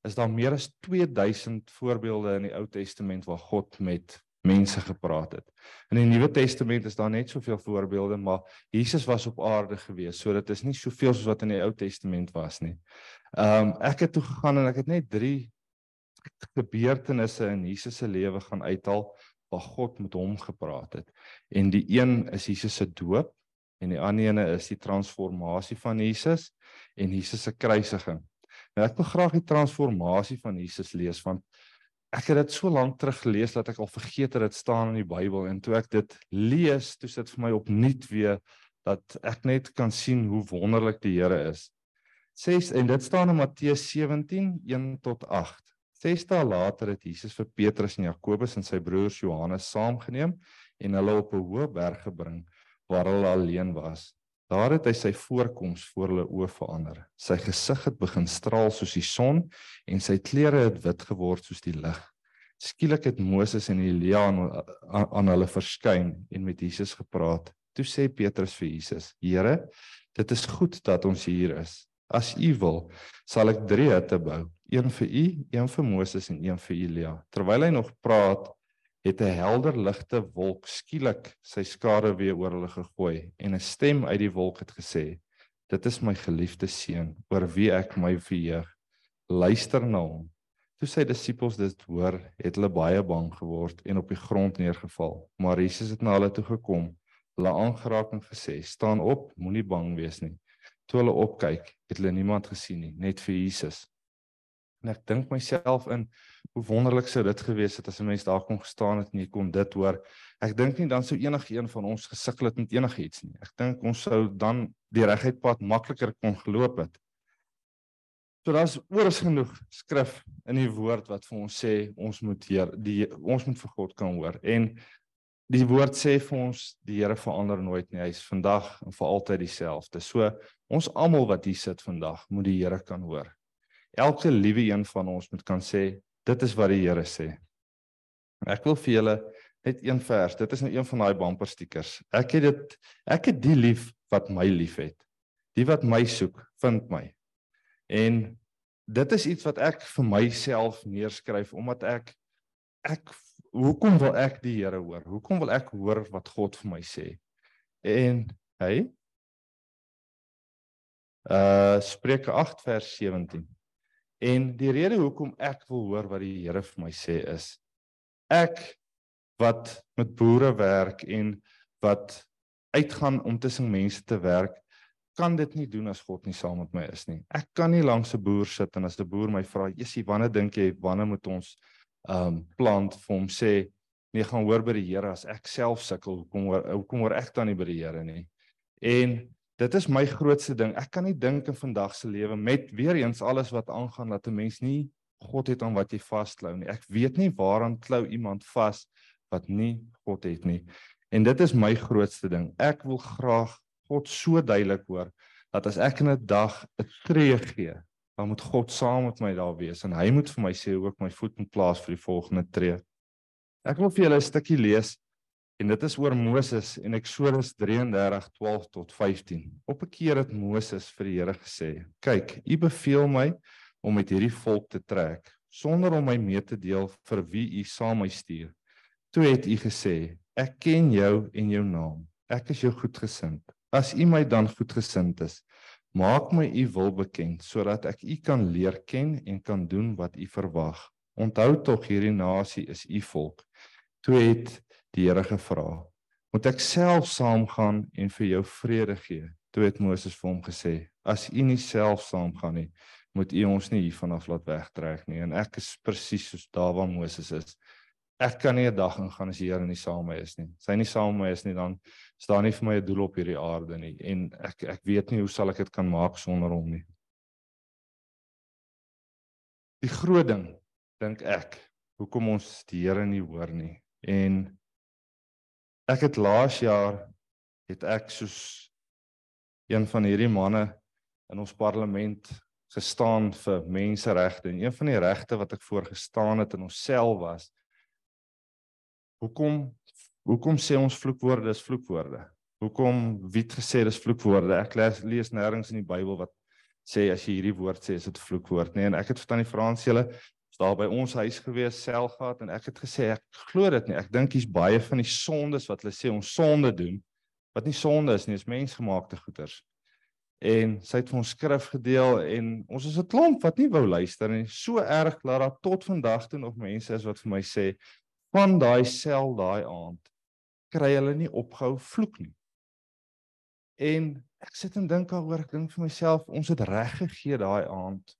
is daar meer as 2000 voorbeelde in die Ou Testament waar God met mense gepraat het. In die Nuwe Testament is daar net soveel voorbeelde, maar Jesus was op aarde gewees, so dit is nie soveel soos wat in die Ou Testament was nie. Ehm um, ek het toe gegaan en ek het net 3 gebeurtenisse in Jesus se lewe gaan uithaal waar God met hom gepraat het. En die een is Jesus se doop en die ander ene is die transformasie van Jesus en Jesus se kruisiging. Nou ek wil graag die transformasie van Jesus lees want ek het dit so lank terug gelees dat ek al vergeet het dit staan in die Bybel en toe ek dit lees, toe sit vir my opnuut weer dat ek net kan sien hoe wonderlik die Here is. 6 en dit staan in Matteus 17 1 tot 8. 6 dae later het Jesus vir Petrus en Jakobus en sy broers Johannes saamgeneem en hulle op 'n hoë berg gebring waar hulle alleen was. Daar het hy sy voorkoms voor hulle oë verander. Sy gesig het begin straal soos die son en sy klere het wit geword soos die lig. Skielik het Moses en Elia aan, aan, aan hulle verskyn en met Jesus gepraat. Toe sê Petrus vir Jesus: "Here, dit is goed dat ons hier is. As U wil, sal ek drie hutte bou, een vir U, een vir Moses en een vir Elia." Terwyl hy nog praat, het 'n helder ligte wolk skielik sy skare weer oor hulle gegooi en 'n stem uit die wolk het gesê: "Dit is my geliefde seun, oor wie ek my verheug. Luister na hom." Toe sy disippels dit hoor, het hulle baie bang geword en op die grond neergeval. Maar Jesus het na hulle toe gekom, hulle aangeraak en gesê: "Staan op, moenie bang wees nie." Toe hulle opkyk, het hulle niemand gesien nie, net vir Jesus. En ek dink myself in hoe wonderlik sou dit gewees het as 'n mens daar kon gestaan het en jy kon dit hoor. Ek dink nie dan sou enige een van ons gesukkel het met enigiets nie. Ek dink ons sou dan die reguit pad makliker kon geloop het. So daar's oors genoeg skrif in die woord wat vir ons sê ons moet Heer die ons moet vir God kan hoor. En die woord sê vir ons die Here verander nooit nie. Hy's vandag en vir altyd dieselfde. So ons almal wat hier sit vandag moet die Here kan hoor. Elke liewe een van ons moet kan sê dit is wat die Here sê. Ek wil vir julle net een vers. Dit is nou een van daai bumper stickers. Ek het dit ek het die lief wat my liefhet. Die wat my soek, vind my. En dit is iets wat ek vir myself neerskryf omdat ek ek hoekom wil ek die Here hoor? Hoekom wil ek hoor wat God vir my sê? En hy uh Spreuke 8 vers 17. En die rede hoekom ek wil hoor wat die Here vir my sê is ek wat met boere werk en wat uitgaan om tussen mense te werk kan dit nie doen as God nie saam met my is nie. Ek kan nie langs 'n boer sit en as 'n boer my vra, "Jessie, wanneer dink jy wanneer moet ons um plant vir hom sê, nee, gaan hoor by die Here as ek self sukkel, hoekom hoekom hoor ek dan nie by die Here nie?" En dit is my grootste ding. Ek kan nie dink in vandag se lewe met weer eens alles wat aangaan dat 'n mens nie God het aan wat jy vasklou nie. Ek weet nie waaraan klou iemand vas wat nie God het nie. En dit is my grootste ding. Ek wil graag God so duidelik hoor dat as ek in 'n dag 'n tree gee, dan moet God saam met my daar wees en hy moet vir my sê hoe ek my voet moet plaas vir die volgende tree. Ek wil vir julle 'n stukkie lees en dit is oor Moses en Eksodus 33:12 tot 15. Op 'n keer het Moses vir die Here gesê: "Kyk, U beveel my om met hierdie volk te trek sonder om my mee te deel vir wie U saam my stuur. Toe het U gesê: Ek ken jou en jou naam. Ek is jou goedgesind. As U my dan goedgesind is, maak my U wil bekend sodat ek U kan leer ken en kan doen wat U verwag. Onthou tog hierdie nasie is U volk. Toe het die Here gevra: "Moet ek self saamgaan en vir jou vrede gee?" Toe het Moses vir hom gesê: "As U nie self saamgaan nie, moet U ons nie hiervan af laat wegtrek nie." En ek is presies soos daar waar Moses is. Ek kan nie 'n dag ingaan as die Here nie saam met my is nie. As hy nie saam met my is nie, dan staan nie vir my 'n doel op hierdie aarde nie en ek ek weet nie hoe sal ek dit kan maak sonder hom nie. Die groot ding dink ek hoekom ons die Here nie hoor nie. En ek het laas jaar het ek soos een van hierdie manne in ons parlement gestaan vir menseregte. En een van die regte wat ek voor gestaan het in onsself was hoekom hoekom sê ons vloekwoorde is vloekwoorde? Hoekom wie het gesê dis vloekwoorde? Ek lees, lees nêrens in die Bybel wat sê as jy hierdie woord sê is dit vloekwoord nee en ek het verstaan die Frans julle is daar by ons huis gewees self gehad en ek het gesê ek glo dit nie. Ek dink hier's baie van die sondes wat hulle sê ons sonde doen wat nie sonde is nie is mensgemaakte goeders. En sy het vir ons skrif gedeel en ons is 'n klomp wat nie wou luister nie. So erg dat daar tot vandag toe nog mense is wat vir my sê van daai sel daai aand kry hulle nie opgehou vloek nie. En ek sit en dink daaroor ek dink vir myself ons het reg gegee daai aand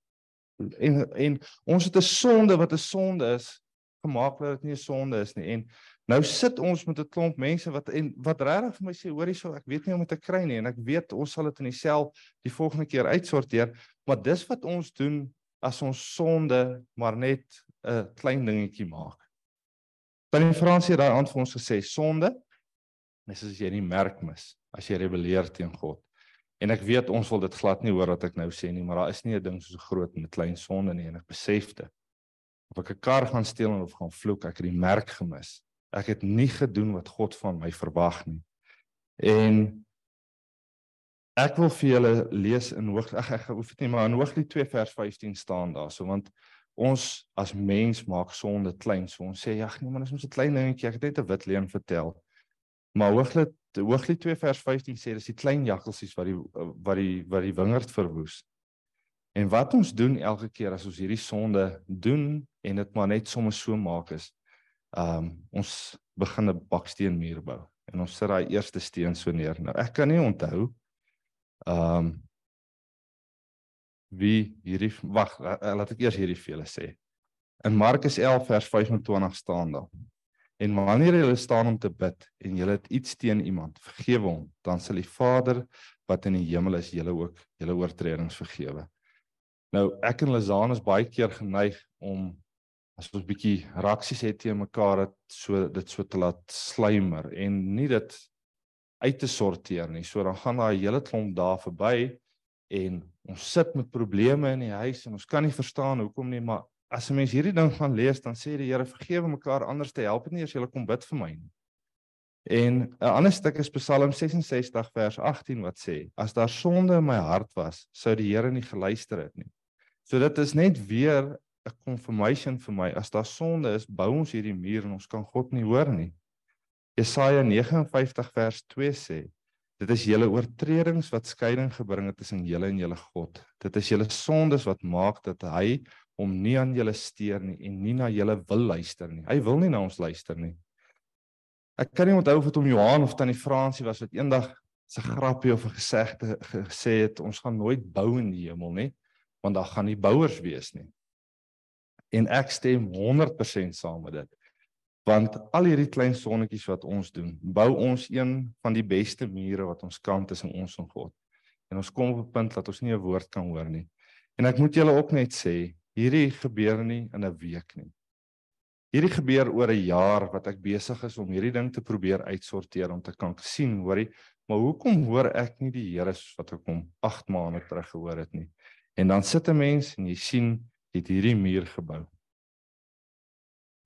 en en ons het 'n sonde wat 'n sonde is gemaak dat dit nie 'n sonde is nie en Nou sit ons met 'n klomp mense wat en wat regtig vir my sê hoor hierso ek weet nie hoe om dit te kry nie en ek weet ons sal dit in dieself die volgende keer uitsorteer maar dis wat ons doen as ons sonde maar net 'n klein dingetjie maak. Dan in Fransie daai aand vir ons gesê sonde is as jy nie merk mis as jy rebelleer teen God. En ek weet ons wil dit glad nie hoor wat ek nou sê nie maar daar is nie 'n ding soos 'n groot en 'n klein sonde nie en ek besef dit. Of ek 'n kar gaan steel of gaan vloek ek het die merk gemis ek het nie gedoen wat God van my verwag nie. En ek wil vir julle lees in hoog ag ek hoef dit nie maar in Hooglied 2 vers 15 staan daar so want ons as mens maak sonde klein. So ons sê ag nee man, dis net 'n klein dingetjie. Ek het net 'n wit leuen vertel. Maar Hooglied Hooglied 2 vers 15 sê dis die klein jakkalsies wat die wat die wat die wingerd verwoes. En wat ons doen elke keer as ons hierdie sonde doen en dit maar net sommer so maak is Ehm um, ons begin 'n baksteenmuur bou en ons sit daai eerste steen so neer. Nou ek kan nie onthou ehm um, wie hierdie wag laat ek eers hierdie vir julle sê. In Markus 11 vers 25 staan daar. En wanneer jy staan om te bid en jy het iets teen iemand, vergewe hom, dan sal die Vader wat in die hemel is julle ook julle oortredings vergewe. Nou ek en Lazaan is baie keer geneig om as ons bietjie reaksies het teen mekaar dat so dit so te laat slymer en nie dit uit te sorteer nie. So dan gaan daai hele klomp daar verby en ons sit met probleme in die huis en ons kan nie verstaan hoekom nie, maar as 'n mens hierdie ding gaan lees, dan sê die Here vergewe mekaar anders te help nie as jy kom bid vir my nie. En 'n ander stuk is Psalm 66 vers 18 wat sê: As daar sonde in my hart was, sou die Here nie geluister het nie. So dit is net weer 'n confirmation vir my as daar sonde is, bou ons hierdie muur en ons kan God nie hoor nie. Jesaja 59 vers 2 sê: Dit is julle oortredings wat skeiding gebring het tussen julle en julle God. Dit is julle sondes wat maak dat hy hom nie aan julle steur nie en nie na julle wil luister nie. Hy wil nie na ons luister nie. Ek kan nie onthou of dit om Johan of tannie Fransie was wat eendag 'n grappie of 'n gesegde gesê het ons gaan nooit bou in die hemel nie want daar gaan nie bouers wees nie en ek stem 100% saam met dit. Want al hierdie klein sonnetjies wat ons doen, bou ons een van die beste mure wat ons kan tussen ons en God. En ons kom op 'n punt dat ons nie 'n woord kan hoor nie. En ek moet julle ook net sê, hierdie gebeur nie in 'n week nie. Hierdie gebeur oor 'n jaar wat ek besig is om hierdie ding te probeer uitsorteer om te kan sien, hoorie, maar hoekom hoor ek nie die Here wat ek hom 8 maande terug gehoor het nie? En dan sit 'n mens en jy sien het hierdie muur gebou.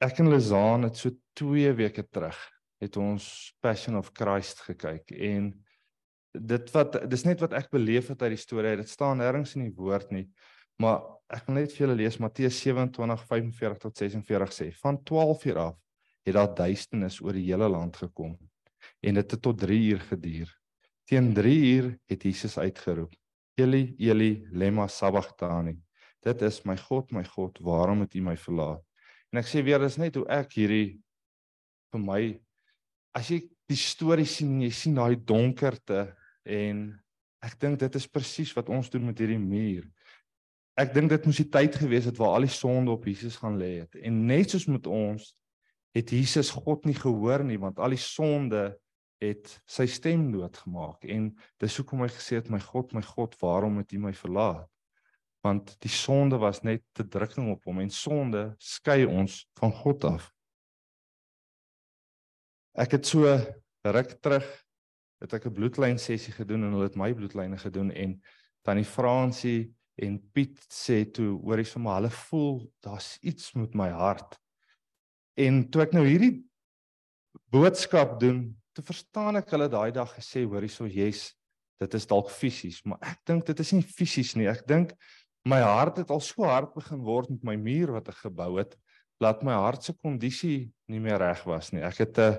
Ek en Lizaan het so 2 weke terug het ons Passion of Christ gekyk en dit wat dis net wat ek beleef het uit die storie. Dit staan nêrens in die woord nie. Maar ek wil net vir julle lees Matteus 27:45 tot 46 sê. Van 12 uur af het daar duisternis oor die hele land gekom en dit het tot 3 uur geduur. Teen 3 uur het Jesus uitgeroep: Eli Eli lema sabachthani dit is my God, my God, waarom het U my verlaat? En ek sê weer, dis net hoe ek hierdie vir my as jy die storie sien, jy sien daai donkerte en ek dink dit is presies wat ons doen met hierdie muur. Ek dink dit moes die tyd gewees het waar al die sonde op Jesus gaan lê het. En net soos met ons het Jesus God nie gehoor nie want al die sonde het sy stem doodgemaak en dis hoekom hy gesê het my God my God waarom het U my verlaat want die sonde was net te drukking op hom en sonde skei ons van God af. Ek het so ruk terug het ek 'n bloedlyn sessie gedoen en hulle het my bloedlyne gedoen en tannie Fransie en Piet sê toe hoorie vir my hulle voel daar's iets met my hart. En toe ek nou hierdie boodskap doen, toe verstaan ek hulle daai dag gesê hoorie so jy's dit is dalk fisies, maar ek dink dit is nie fisies nie. Ek dink my hart het al so hard begin word met my muur wat ek gebou het, laat my hart se kondisie nie meer reg was nie. Ek het 'n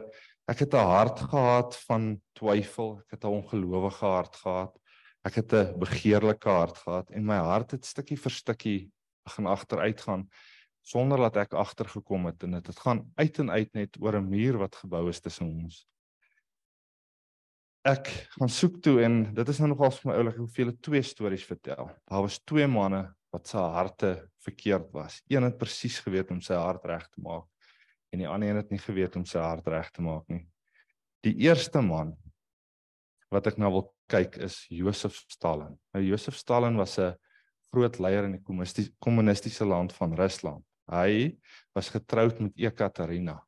ek het 'n hart gehad van twyfel, ek het 'n ongelowige hart gehad. Ek het 'n begeerlike hart gehad en my hart het stukkie vir stukkie begin agteruit gaan sonder dat ek agtergekom het en dit het gaan uit en uit net oor 'n muur wat gebou is tussen ons. Ek gaan soek toe en dit is nou nogal vir my oulik hoeveel twee stories vertel. Daar was twee manne wat se harte verkeerd was. Een het presies geweet om sy hart reg te maak en die ander een het nie geweet om sy hart reg te maak nie. Die eerste man wat ek nou wil kyk is Josef Stalin. Nou Josef Stalin was 'n groot leier in die kommunistiese land van Rusland. Hy was getroud met Ekaterina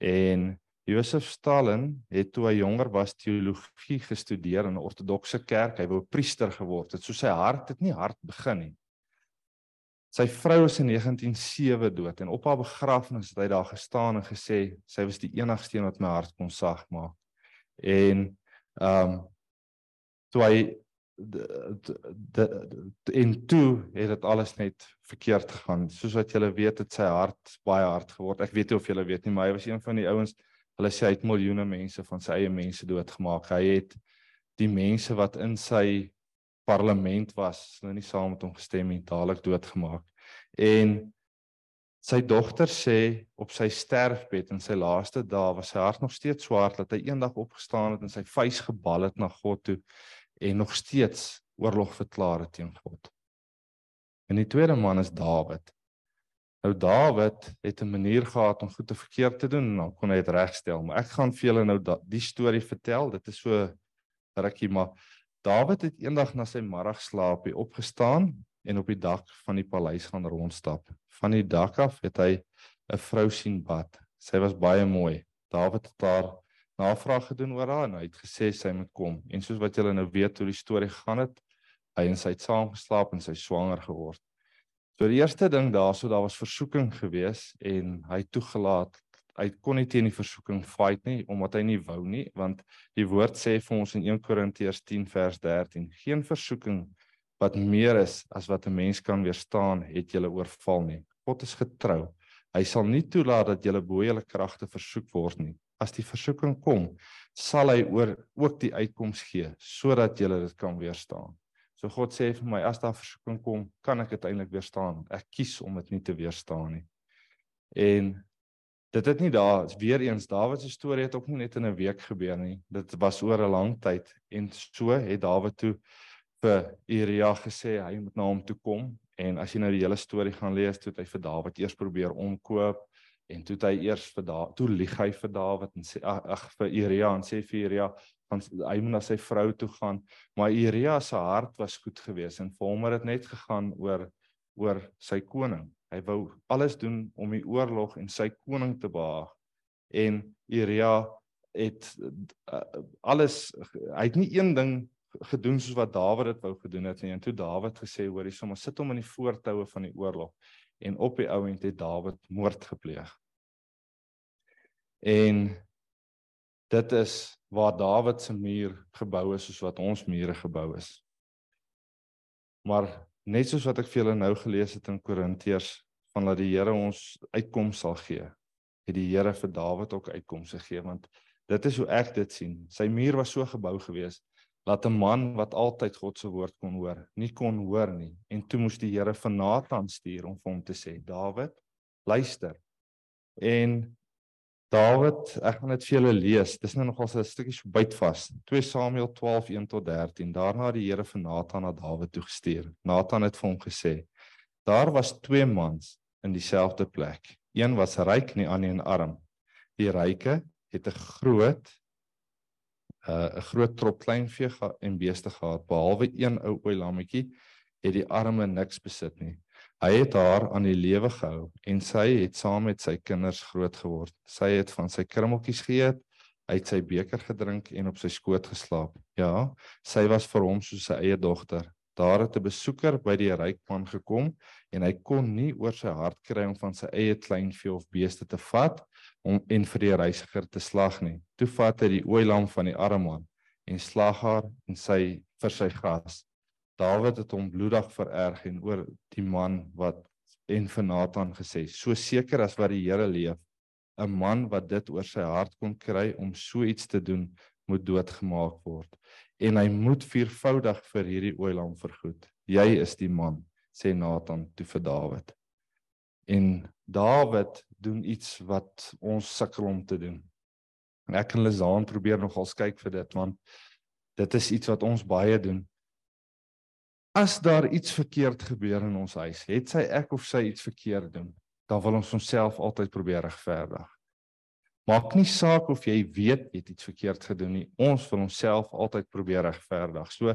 en Josef Stalin het toe hy jonger was teologie gestudeer in 'n ortodokse kerk. Hy wou priester geword het. So sy hart het nie hard begin nie. Sy vrou is in 1907 dood en op haar begrafnis het hy daar gestaan en gesê sy was die enigste een wat my hart kon sag maak. En ehm um, toe hy en toe het dit alles net verkeerd gegaan. Soos wat julle weet het sy hart baie hard geword. Ek weet nie of julle weet nie, maar hy was een van die ouens Hulle sê hy het miljoene mense van sy eie mense doodgemaak. Hy het die mense wat in sy parlement was, hulle nie saam met hom gestem nie, dadelik doodgemaak. En sy dogter sê op sy sterfbed in sy laaste dae was sy hart nog steeds swaar dat hy eendag opgestaan het en sy vuis gebal het na God toe en nog steeds oorlog verklaar het teen God. En die tweede man is Dawid. Nou Dawid het 'n manier gehad om goed te verkeerd te doen en dan kon hy dit regstel. Maar ek gaan vir julle nou die storie vertel. Dit is so rukkie maar Dawid het eendag na sy middagslaapie opgestaan en op die dak van die paleis gaan rondstap. Van die dak af het hy 'n vrou sien bad. Sy was baie mooi. Dawid het haar navraag gedoen oor haar en hy het gesê sy moet kom. En soos wat julle nou weet hoe die storie gegaan het, hy en sy het saam geslaap en sy swanger geword. So die eerste ding daarso daar was versoeking gewees en hy toegelaat hy kon nie teen die versoeking fight nie omdat hy nie wou nie want die woord sê vir ons in 1 Korintiërs 10 vers 13 geen versoeking wat meer is as wat 'n mens kan weerstaan het julle oorval nie God is getrou hy sal nie toelaat dat julle bo julle kragte versoek word nie as die versoeking kom sal hy oor ook die uitkoms gee sodat julle dit kan weerstaan So God sê vir my as daar versoeking kom, kan ek uiteindelik weerstaan. Ek kies om dit nie te weerstaan nie. En dit het nie daar weer eens Dawid se storie het ook nie net in 'n week gebeur nie. Dit was oor 'n lang tyd en so het Dawid toe vir Uria gesê hy moet na hom toe kom en as jy nou die hele storie gaan lees, toe het hy vir Dawid eers probeer omkoop en toe hy eers vir Dawid toe lieg hy vir Dawid en sê ag vir Uria en sê vir Uria van hy moet na sy vrou toe gaan. Maar Uria se hart was goed geweest en vir hom het dit net gegaan oor oor sy koning. Hy wou alles doen om die oorlog en sy koning te behaag. En Uria het uh, alles hy het nie een ding gedoen soos wat Dawid dit wou gedoen het nie. En toe Dawid gesê hoor hy sommer sit hom in die voortoue van die oorlog en op die ouend het Dawid moord gepleeg en dit is waar Dawid se muur gebou is soos wat ons mure gebou is. Maar net soos wat ek vir julle nou gelees het in Korintiërs van dat die Here ons uitkoms sal gee, het die Here vir Dawid ook uitkomste gegee want dit is hoe ek dit sien. Sy muur was so gebou gewees dat 'n man wat altyd God se woord kon hoor, nie kon hoor nie en toe moes die Here vir Nathan stuur om vir hom te sê: "Dawid, luister." En Dawid, ek gaan dit vir julle lees. Dis nou nogal 'n stukkie so bytvas. 2 Samuel 12:1 tot 13. Daarna het die Here vir Nathan na Dawid toe gestuur. Nathan het vir hom gesê: Daar was twee mans in dieselfde plek. Een was ryk en die ander arm. Die ryke het 'n groot 'n uh, groot trop kleinvee en beeste gehad, behalwe een ou ooi lammetjie het die arme niks besit nie. Hy het haar aan die lewe gehou en sy het saam met sy kinders groot geword. Sy het van sy krummeltjies geëet, uit sy beker gedrink en op sy skoot geslaap. Ja, sy was vir hom soos sy eie dogter. Daar het 'n besoeker by die ryk man gekom en hy kon nie oor sy hart kry om van sy eie kleinvee of beeste te vat om en vir die reisiger te slag nie. Toe vat hy die ooilam van die arme man en slag haar en sy vir sy gas. Dawid het hom bloedig vererg en oor die man wat en vir Nathan gesê: "So seker as wat die Here leef, 'n man wat dit oor sy hart kon kry om so iets te doen, moet doodgemaak word en hy moet viervoudig vir hierdie ooilam vergoed. Jy is die man," sê Nathan toe vir Dawid. En Dawid doen iets wat ons sukkel om te doen. En ek en Lizaan probeer nogals kyk vir dit want dit is iets wat ons baie doen. As daar iets verkeerd gebeur in ons huis, het sy ek of sy iets verkeerd doen, dan wil ons onsself altyd probeer regverdig. Maak nie saak of jy weet jy het iets verkeerd gedoen nie. Ons wil onsself altyd probeer regverdig. So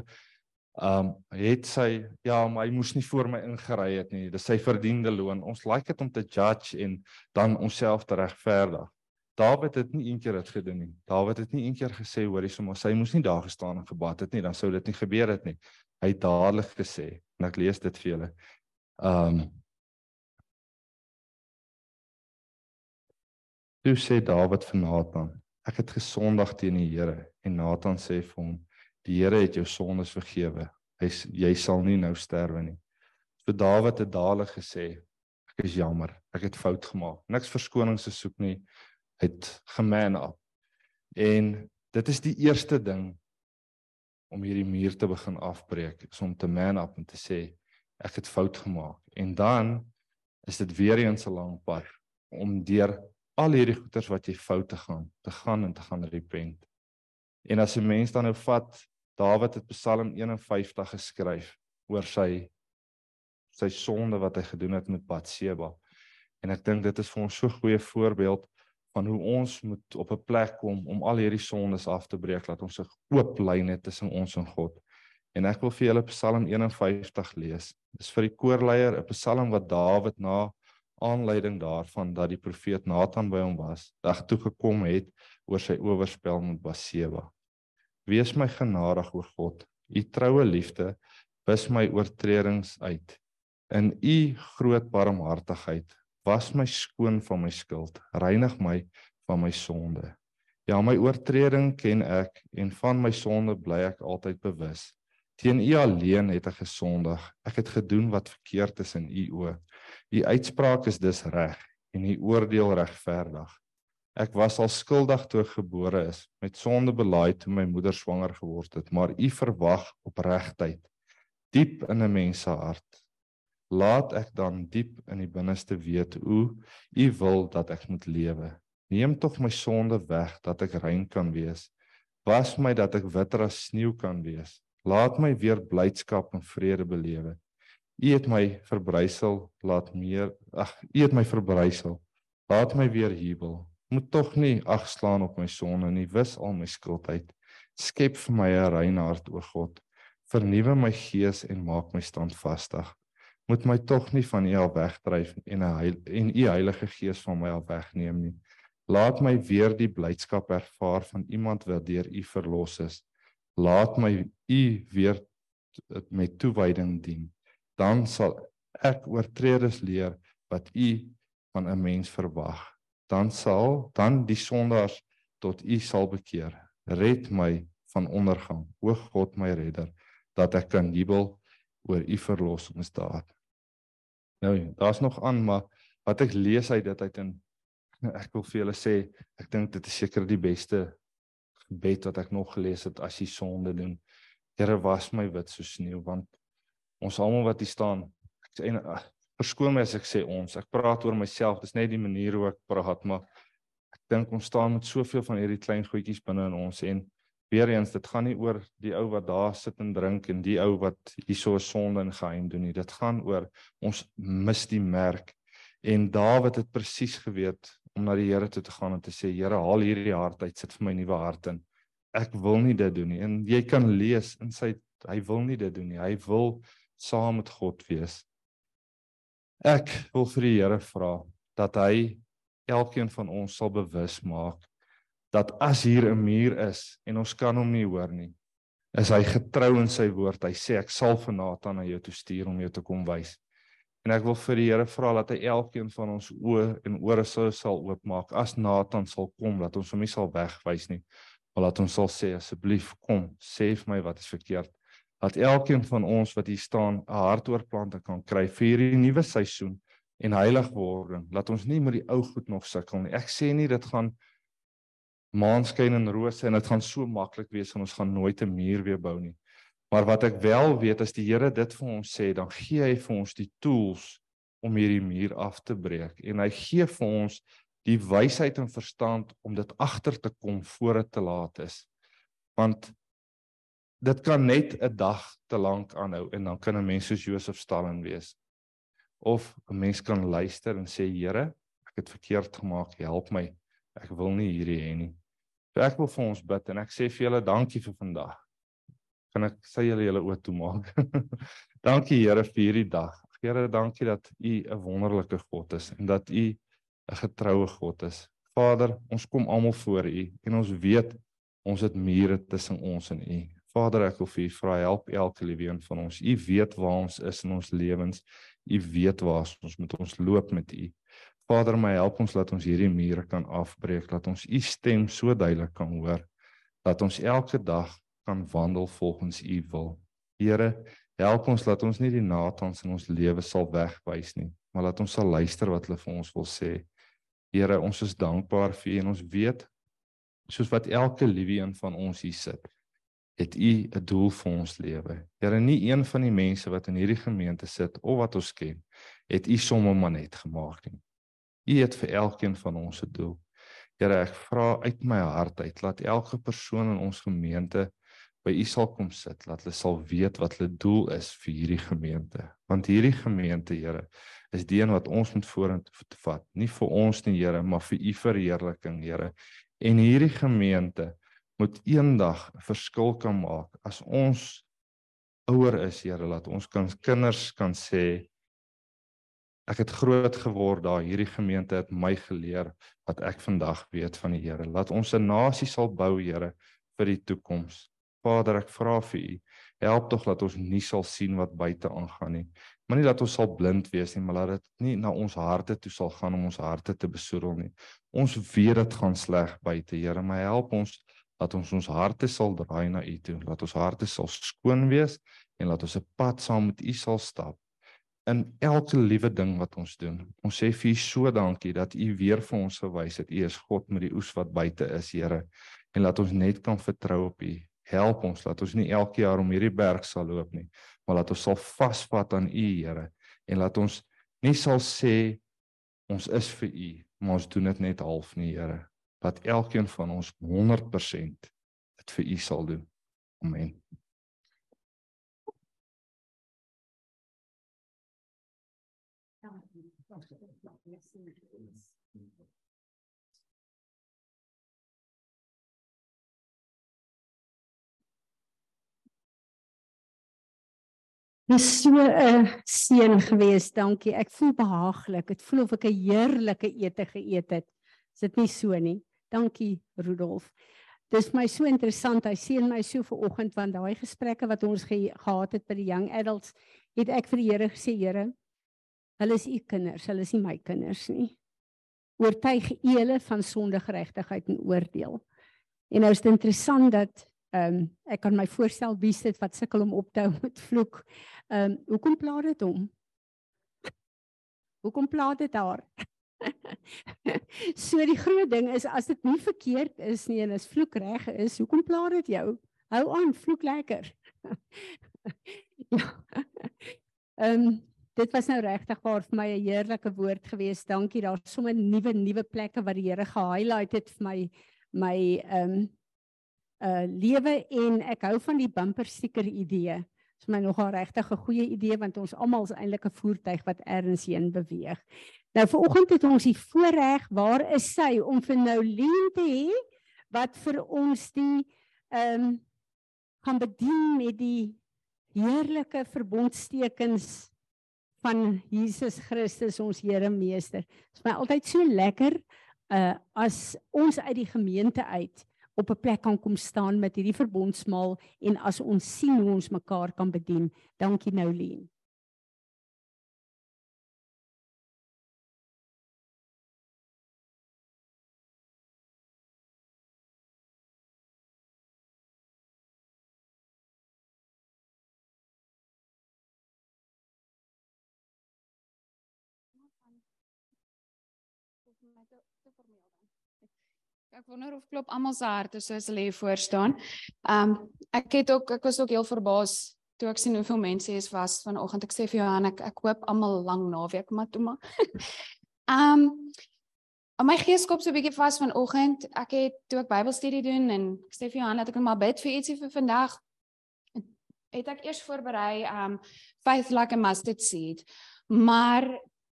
ehm um, het sy ja, maar hy moes nie voor my ingery het nie. Dis sy verdiende loon. Ons like dit om te judge en dan onsself te regverdig. Dawid het nie eendag dit gedoen nie. Dawid het nie eendag gesê hoorie sommer sy moes nie daar gestaan en gebad het nie, dan sou dit nie gebeur het nie. Hy het dadelik gesê en ek lees dit vir julle. Ehm um, Toe sê Dawid vir Nathan: Ek het gesondig teen die Here en Nathan sê vir hom: Die Here het jou sondes vergewe. Hy jy sal nie nou sterwe nie. So Dawid het dadelik gesê: Ek is jammer, ek het fout gemaak. Niks verskonings gesoek nie. Hy het geman op. En dit is die eerste ding om hierdie muur te begin afbreek, is om te man up en te sê ek het fout gemaak. En dan is dit weer eens 'n lang pad om deur al hierdie goeters wat jy foute gaan, te gaan en te gaan repent. En as 'n mens dan nou vat, Dawid het Psalm 51 geskryf oor sy sy sonde wat hy gedoen het met Batseba. En ek dink dit is vir ons so 'n goeie voorbeeld van hoe ons moet op 'n plek kom om al hierdie sondes af te breek, laat ons 'n oop lyn hê tussen ons en God. En ek wil vir julle Psalm 51 lees. Dis vir die koorleier 'n Psalm wat Dawid na aanleiding daarvan dat die profeet Nathan by hom was, dag toe gekom het oor sy oorspel met Baseba. Wees my genadig o God, u troue liefde wis my oortredings uit. In u groot barmhartigheid was my skoon van my skuld, reinig my van my sonde. Ja, my oortreding ken ek en van my sonde bly ek altyd bewus. Teen u alleen het ek gesondig. Ek het gedoen wat verkeerd is in u oë. Die uitspraak is dus reg en die oordeel regverdig. Ek was al skuldig toe ek gebore is, met sonde belaaid toe my moeder swanger geword het, maar u verwag opregtheid diep in 'n mens se hart. Laat ek dan diep in die binneste weet hoe u wil dat ek moet lewe. Neem tog my sonde weg dat ek rein kan wees. Was my dat ek witter as sneeu kan wees. Laat my weer blydskap en vrede belewe. U het my verbrysel, laat meer ag, u het my verbrysel. Laat my weer jubel. Moet tog nie agslaan op my sonde nie, wis al my skuld uit. Skep vir my 'n rein hart, o God. Vernuwe my gees en maak my standvastig. Moet my tog nie van U af wegdryf en 'n heil, en U Heilige Gees van my af wegneem nie. Laat my weer die blydskap ervaar van iemand wat deur U verlos is. Laat my U weer met toewyding dien dan sal ek oortreders leer wat u van 'n mens verwag. Dan sal dan die sondaars tot u sal bekeer. Red my van ondergang, o God my redder, dat ek kan jubel oor u verlossingsdaad. Nou, daar's nog aan, maar wat ek lees uit dit uit en ek wil vir julle sê, ek dink dit is seker die beste gebed wat ek nog gelees het as jy sonde doen. Here was my wit so sneeu want ons almal wat hier staan ek sê verskoon my as ek sê ons ek praat oor myself dis net die manier hoe ek praat maar ek dink ons staan met soveel van hierdie klein goedjies binne in ons en weer eens dit gaan nie oor die ou wat daar sit en drink en die ou wat hierso 'n sonde in geheim doen nie dit gaan oor ons mis die merk. En Dawid het presies geweet om na die Here toe te gaan en te sê Here haal hierdie hart uit sit vir my nuwe hart in. Ek wil nie dit doen nie. En jy kan lees in sy hy wil nie dit doen nie. Hy wil saam met God wees. Ek wil vir die Here vra dat hy elkeen van ons sal bewus maak dat as hier 'n muur is en ons kan hom nie hoor nie, is hy getrou in sy woord. Hy sê ek sal vir Nathan na jou toe stuur om jou te kom wys. En ek wil vir die Here vra dat hy elkeen van ons oë en ore sou sal oopmaak as Nathan sal kom dat ons hom nie sal wegwys nie, maar dat ons sal sê asseblief kom, sê vir my wat is verkeerd. Dat elkeen van ons wat hier staan 'n hartoortplanting kan kry vir hierdie nuwe seisoen en heiligwording. Laat ons nie met die ou goed nog sukkel nie. Ek sê nie dit gaan maanskyn en rose en dit gaan so maklik wees en ons gaan nooit 'n muur weer bou nie. Maar wat ek wel weet as die Here dit vir ons sê, dan gee hy vir ons die tools om hierdie muur af te breek en hy gee vir ons die wysheid en verstand om dit agter te kom voor dit te laat is. Want dit kan net 'n dag te lank aanhou en dan kan 'n mens soos Josef Stalin wees. Of 'n mens kan luister en sê Here, ek het verkeerd gemaak, help my. Ek wil nie hierdie hê nie. So ek wil vir ons bid en ek sê vir julle dankie vir vandag. Kan ek sê julle julle oë toemaak? *laughs* dankie Here vir hierdie dag. Here, dankie dat U 'n wonderlike God is en dat U 'n getroue God is. Vader, ons kom almal voor U en ons weet ons het mure tussen ons en U. Vader, ek wil vir U vra help elke liewe een van ons. U weet waar ons is in ons lewens. U weet waar ons met ons loop met U. Vader, my help ons laat ons hierdie mure kan afbreek, laat ons U stem so duidelik kan hoor dat ons elke dag kan wandel volgens U wil. Here, help ons laat ons nie die Natans in ons lewe sal wegwys nie, maar laat ons sal luister wat hulle vir ons wil sê. Here, ons is dankbaar vir U en ons weet soos wat elke liewe een van ons hier sit, het U 'n doel vir ons lewe. Here, nie een van die mense wat in hierdie gemeente sit of wat ons ken, het U sommer maar net gemaak nie. U het vir elkeen van ons 'n doel. Here, ek vra uit my hart uit laat elke persoon in ons gemeente by U sal kom sit, laat hulle sal weet wat hulle doel is vir hierdie gemeente. Want hierdie gemeente, Here, is die een wat ons moet vorentoe vat, nie vir ons nie, Here, maar vir U verheerliking, Here. En hierdie gemeente moet eendag 'n verskil kan maak as ons ouer is, Here, laat ons kan kinders kan sê Ek het groot geword daar hierdie gemeente het my geleer wat ek vandag weet van die Here. Laat ons 'n nasie sal bou, Here, vir die toekoms. Vader, ek vra vir U, help tog dat ons nie sal sien wat buite aangaan nie. Maar nie dat ons sal blind wees nie, maar laat dit nie na ons harte toe sal gaan om ons harte te besoedel nie. Ons weet dit gaan sleg buite, Here, maar help ons dat ons ons harte sal draai na U toe. Laat ons harte sal skoon wees en laat ons 'n pad saam met U sal stap in elke liewe ding wat ons doen. Ons sê vir U so dankie dat U weer vir ons gewys het U is God met die oes wat buite is, Here. En laat ons net kan vertrou op U. Help ons dat ons nie elke jaar om hierdie berg sal loop nie, maar laat ons sal vasvat aan U, Here. En laat ons nie sal sê ons is vir U, maar ons doen dit net half nie, Here. Dat elkeen van ons 100% dit vir U sal doen. Amen.
Dis so 'n seën gewees, dankie. Ek voel behaaglik. Dit voel of ek 'n heerlike ete geëet het. Is dit nie so nie? Dankie, Rudolf. Dis my so interessant. Hy seën my so ver oggend want daai gesprekke wat ons ge gehad het by die young adults, het ek vir die Here gesê, Here, hulle is u kinders, hulle is nie my kinders nie. Oortuig hulle van sonde, geregtigheid en oordeel. En nou is dit interessant dat ehm um, ek kan my voorstel wie sit wat sukkel om op te hou met vloek. Ehm um, hoekom pla dit hom? Hoekom pla dit haar? *laughs* so die groot ding is as dit nie verkeerd is nie en as vloek reg is, hoekom pla dit jou? Hou aan, vloek lekker. *laughs* ja. Ehm um, dit was nou regtig waar vir my 'n heerlike woord gewees. Dankie. Daar's sommer nuwe nuwe plekke wat die Here ge-highlight het vir my my ehm um, uh lewe en ek hou van die bumper sticker idee. Is my nogal regtig 'n goeie idee want ons almal is eintlik 'n voertuig wat ergens heen beweeg. Nou vanoggend het ons die voorreg, waar is sy om vir Nouleen te hê wat vir ons die ehm um, gaan bedien met die heerlike verbondstekens van Jesus Christus ons Here Meester. Dit is my altyd so lekker uh as ons uit die gemeente uit op 'n plek kan kom staan met hierdie verbondsmaal en as ons sien hoe ons mekaar kan bedien. Dankie Noulien.
Ek wonder of klop almal se harte soos hulle hier voor staan. Ehm um, ek het ook ek was ook heel verbaas toe ek sien hoeveel mense hier was vanoggend. Ek sê vir Johan ek ek hoop almal lang naweek maar toe maar. *laughs* Ehm um, my gees skop so 'n bietjie vas vanoggend. Ek het toe ek Bybelstudie doen en ek sê vir Johan dat ek maar bid vir ietsie vir vandag. Het ek eers voorberei um faith like a mustard seed. Maar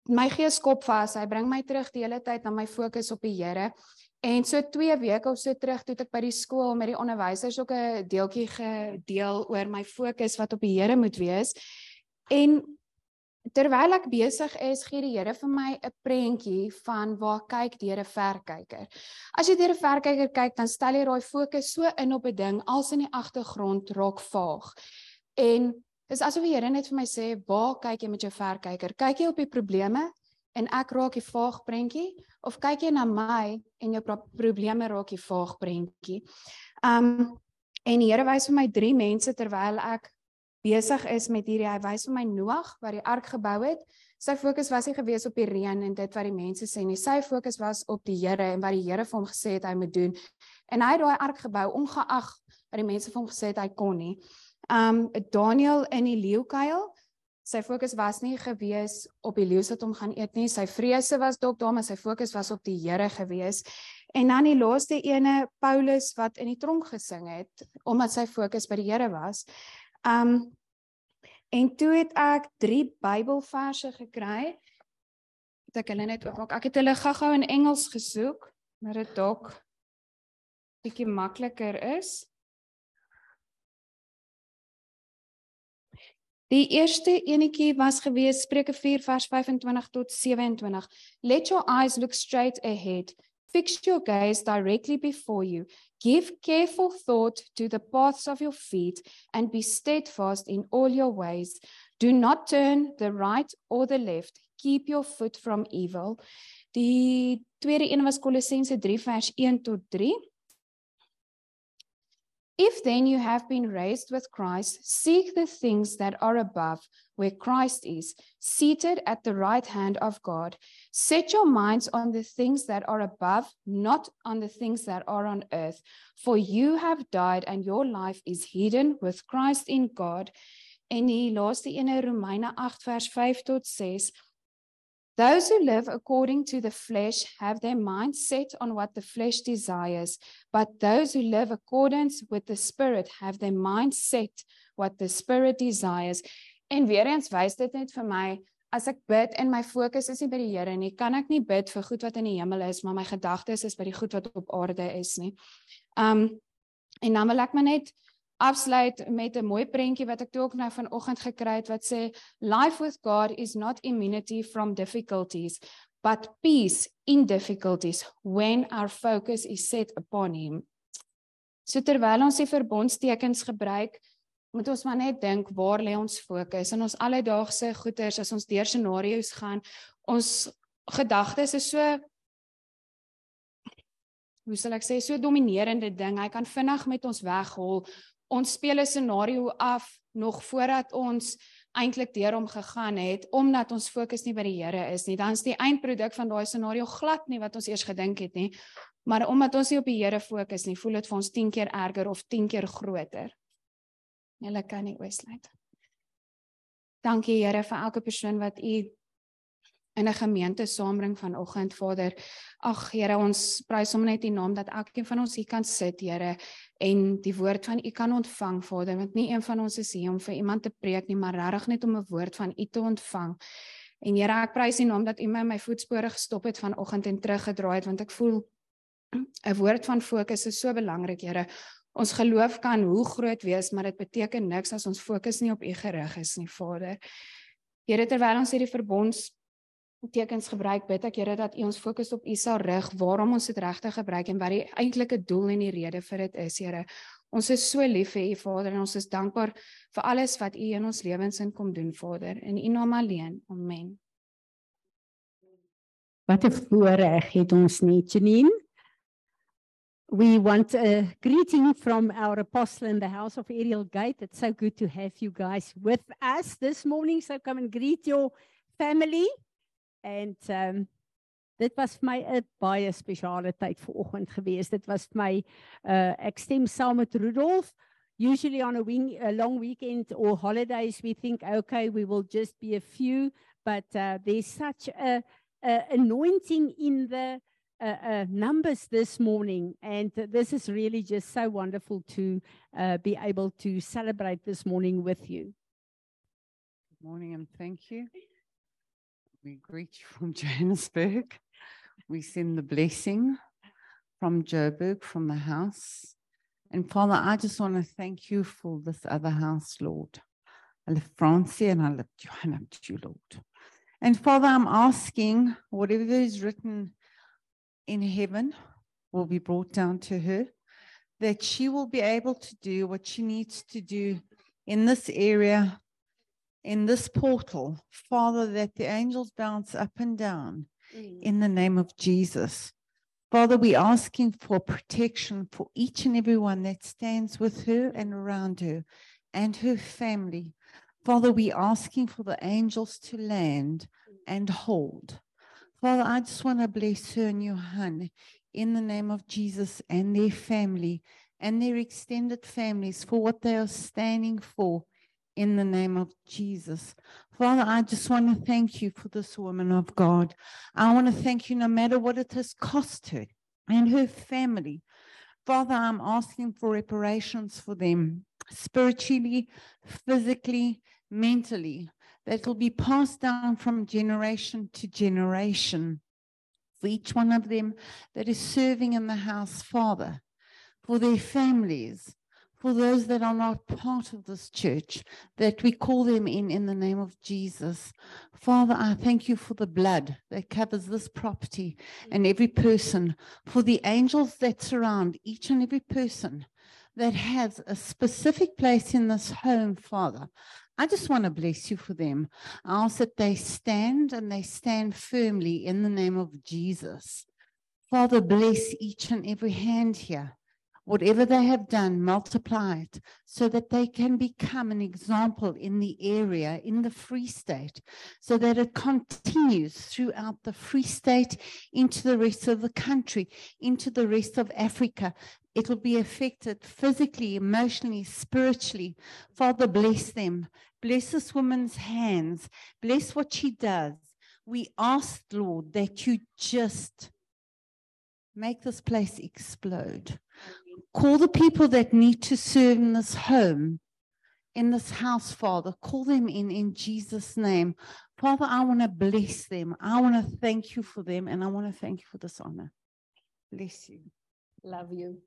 my gees skop vas. Hy bring my terug die hele tyd na my fokus op die Here. En so 2 weke of so terug toe ek by die skool met die onderwysers ook 'n deeltjie gedeel oor my fokus wat op die Here moet wees. En terwyl ek besig is, gee die Here vir my 'n prentjie van waar kyk deur 'n verkyker. As jy deur 'n verkyker kyk, dan stel jy daai fokus so in op 'n ding als in die agtergrond raak vaag. En dis asof die Here net vir my sê, "Waar kyk jy met jou verkyker? Kyk jy op die probleme en ek raak die vaag prentjie of kyk jy na my en jou pro probleme raak die vaag prentjie. Um en die Here wys vir my drie mense terwyl ek besig is met hierdie hy wys vir my Noag wat die ark gebou het. Sy fokus was nie gewees op die reën en dit wat die mense sê nie. Sy fokus was op die Here en wat die Here vir hom gesê het hy moet doen. En hy het daai ark gebou ongeag wat die mense vir hom gesê het hy kon nie. Um Daniel in die leeukuil sy fokus was nie gewees op die leeu's wat hom gaan eet nie. Sy vrese was dalk daar, maar sy fokus was op die Here gewees. En dan die laaste ene Paulus wat in die tronk gesing het omdat sy fokus by die Here was. Um en toe het ek 3 Bybelverse gekry. Het ek hulle net oopmaak. Ek het hulle gou-gou in Engels gesoek, maar dit dalk bietjie makliker is. Die eerste enetjie was gewees Spreuke 4 vers 25 tot 27. Let your eyes look straight ahead. Fix your gaze directly before you. Give careful thought to the paths of your feet and be steadfast in all your ways. Do not turn the right or the left. Keep your foot from evil. Die tweede een was Kolossense 3 vers 1 tot 3. If then you have been raised with Christ, seek the things that are above, where Christ is, seated at the right hand of God. Set your minds on the things that are above, not on the things that are on earth. For you have died, and your life is hidden with Christ in God. En die laaste ene Romeine 8 vers 5 tot 6 Those who live according to the flesh have their mind set on what the flesh desires, but those who live accordance with the spirit have their mind set what the spirit desires. En weer eens wys dit net vir my as ek bid en my fokus is nie by die Here nie, kan ek nie bid vir goed wat in die hemel is, maar my gedagtes is by die goed wat op aarde is nie. Um en dan wil ek maar net afsluit met 'n mooi prentjie wat ek toe ook nou vanoggend gekry het wat sê life with God is not immunity from difficulties but peace in difficulties when our focus is set upon him. So terwyl ons die verbondstekens gebruik, moet ons maar net dink waar lê ons fokus in ons alledaagse goeders as ons deur scenario's gaan. Ons gedagtes is so hoe sal ek sê so dominerende ding. Hy kan vinnig met ons weghol ons speel 'n scenario af nog voordat ons eintlik deur hom gegaan het omdat ons fokus nie by die Here is nie. Dan is die eindproduk van daai scenario glad nie wat ons eers gedink het nie. Maar omdat ons nie op die Here fokus nie, voel dit vir ons 10 keer erger of 10 keer groter. Julle kan nie oorsluit. Dankie Here vir elke persoon wat u in 'n gemeente saambring vanoggend Vader. Ag Here, ons prys hom net in naam dat elkeen van ons hier kan sit, Here, en die woord van U kan ontvang, Vader, want nie een van ons is hier om vir iemand te preek nie, maar regtig net om 'n woord van U te ontvang. En Here, ek prys U naam dat U my my voetspore gestop het vanoggend en teruggedraai het, want ek voel *clears throat* 'n woord van fokus is so belangrik, Here Ons geloof kan hoe groot wees, maar dit beteken niks as ons fokus nie op U gerig is nie, Vader. Here, terwyl ons hierdie verbonds tekens gebruik, bid ek Here dat U ons fokus op U sal rig, waarom ons dit regtig gebruik en wat die eintlike doel en die rede vir dit is, Here. Ons is so lief vir U Vader en ons is dankbaar vir alles wat U in ons lewens in kom doen Vader in U naam alleen. Amen.
Wat 'n voorreg het ons nie, Janine. We want a greeting from our apostle in the house of Ariel Gate. It's so good to have you guys with us this morning. So come and greet your family. And um dit was vir my 'n baie spesiale tyd vanoggend gewees. Dit was vir my uh ek stem saam met Rudolf. Usually on a, wing, a long weekend or holidays we think okay we will just be a few but uh, there's such a, a anointing in the uh, uh, numbers this morning and this is really just so wonderful to uh, be able to celebrate this morning with you.
Good morning and thank you. We greet you from *laughs* Johannesburg. We send the blessing from Joburg, from the house. And Father, I just want to thank you for this other house, Lord. I lift Francie and I lift Johanna to you, Lord. And Father, I'm asking whatever is written in heaven will be brought down to her, that she will be able to do what she needs to do in this area, in this portal. Father, that the angels bounce up and down mm. in the name of Jesus. Father, we're asking for protection for each and every one that stands with her and around her and her family. Father, we're asking for the angels to land mm. and hold. Father, I just want to bless her and Johan in the name of Jesus and their family and their extended families for what they are standing for in the name of Jesus. Father, I just want to thank you for this woman of God. I want to thank you no matter what it has cost her and her family. Father, I'm asking for reparations for them spiritually, physically, mentally, that will be passed down from generation to generation. For each one of them that is serving in the house, Father, for their families, for those that are not part of this church, that we call them in in the name of Jesus. Father, I thank you for the blood that covers this property and every person, for the angels that surround each and every person that has a specific place in this home, Father. I just want to bless you for them. I ask that they stand and they stand firmly in the name of Jesus. Father, bless each and every hand here whatever they have done, multiply it so that they can become an example in the area, in the Free State, so that it continues throughout the Free State into the rest of the country, into the rest of Africa. It will be affected physically, emotionally, spiritually. Father, bless them. Bless this woman's hands. Bless what she does. We ask, Lord, that you just make this place explode. Call the people that need to serve in this home, in this house, Father. Call them in in Jesus' name. Father, I want to bless them. I want to thank you for them, and I want to thank you for this honor. Bless you.
Love you.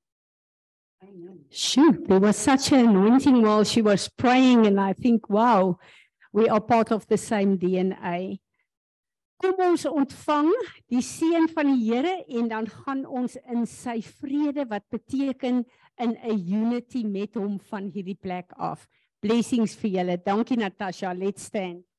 Amen.
Shoot, there was such an anointing while she was praying, and I think, wow, we are part of the same DNA. Kom ons ontvang die seën van die Here en dan gaan ons in sy vrede wat beteken in 'n unity met hom van hierdie plek af. Blessings vir julle. Dankie Natasha. Let's stand.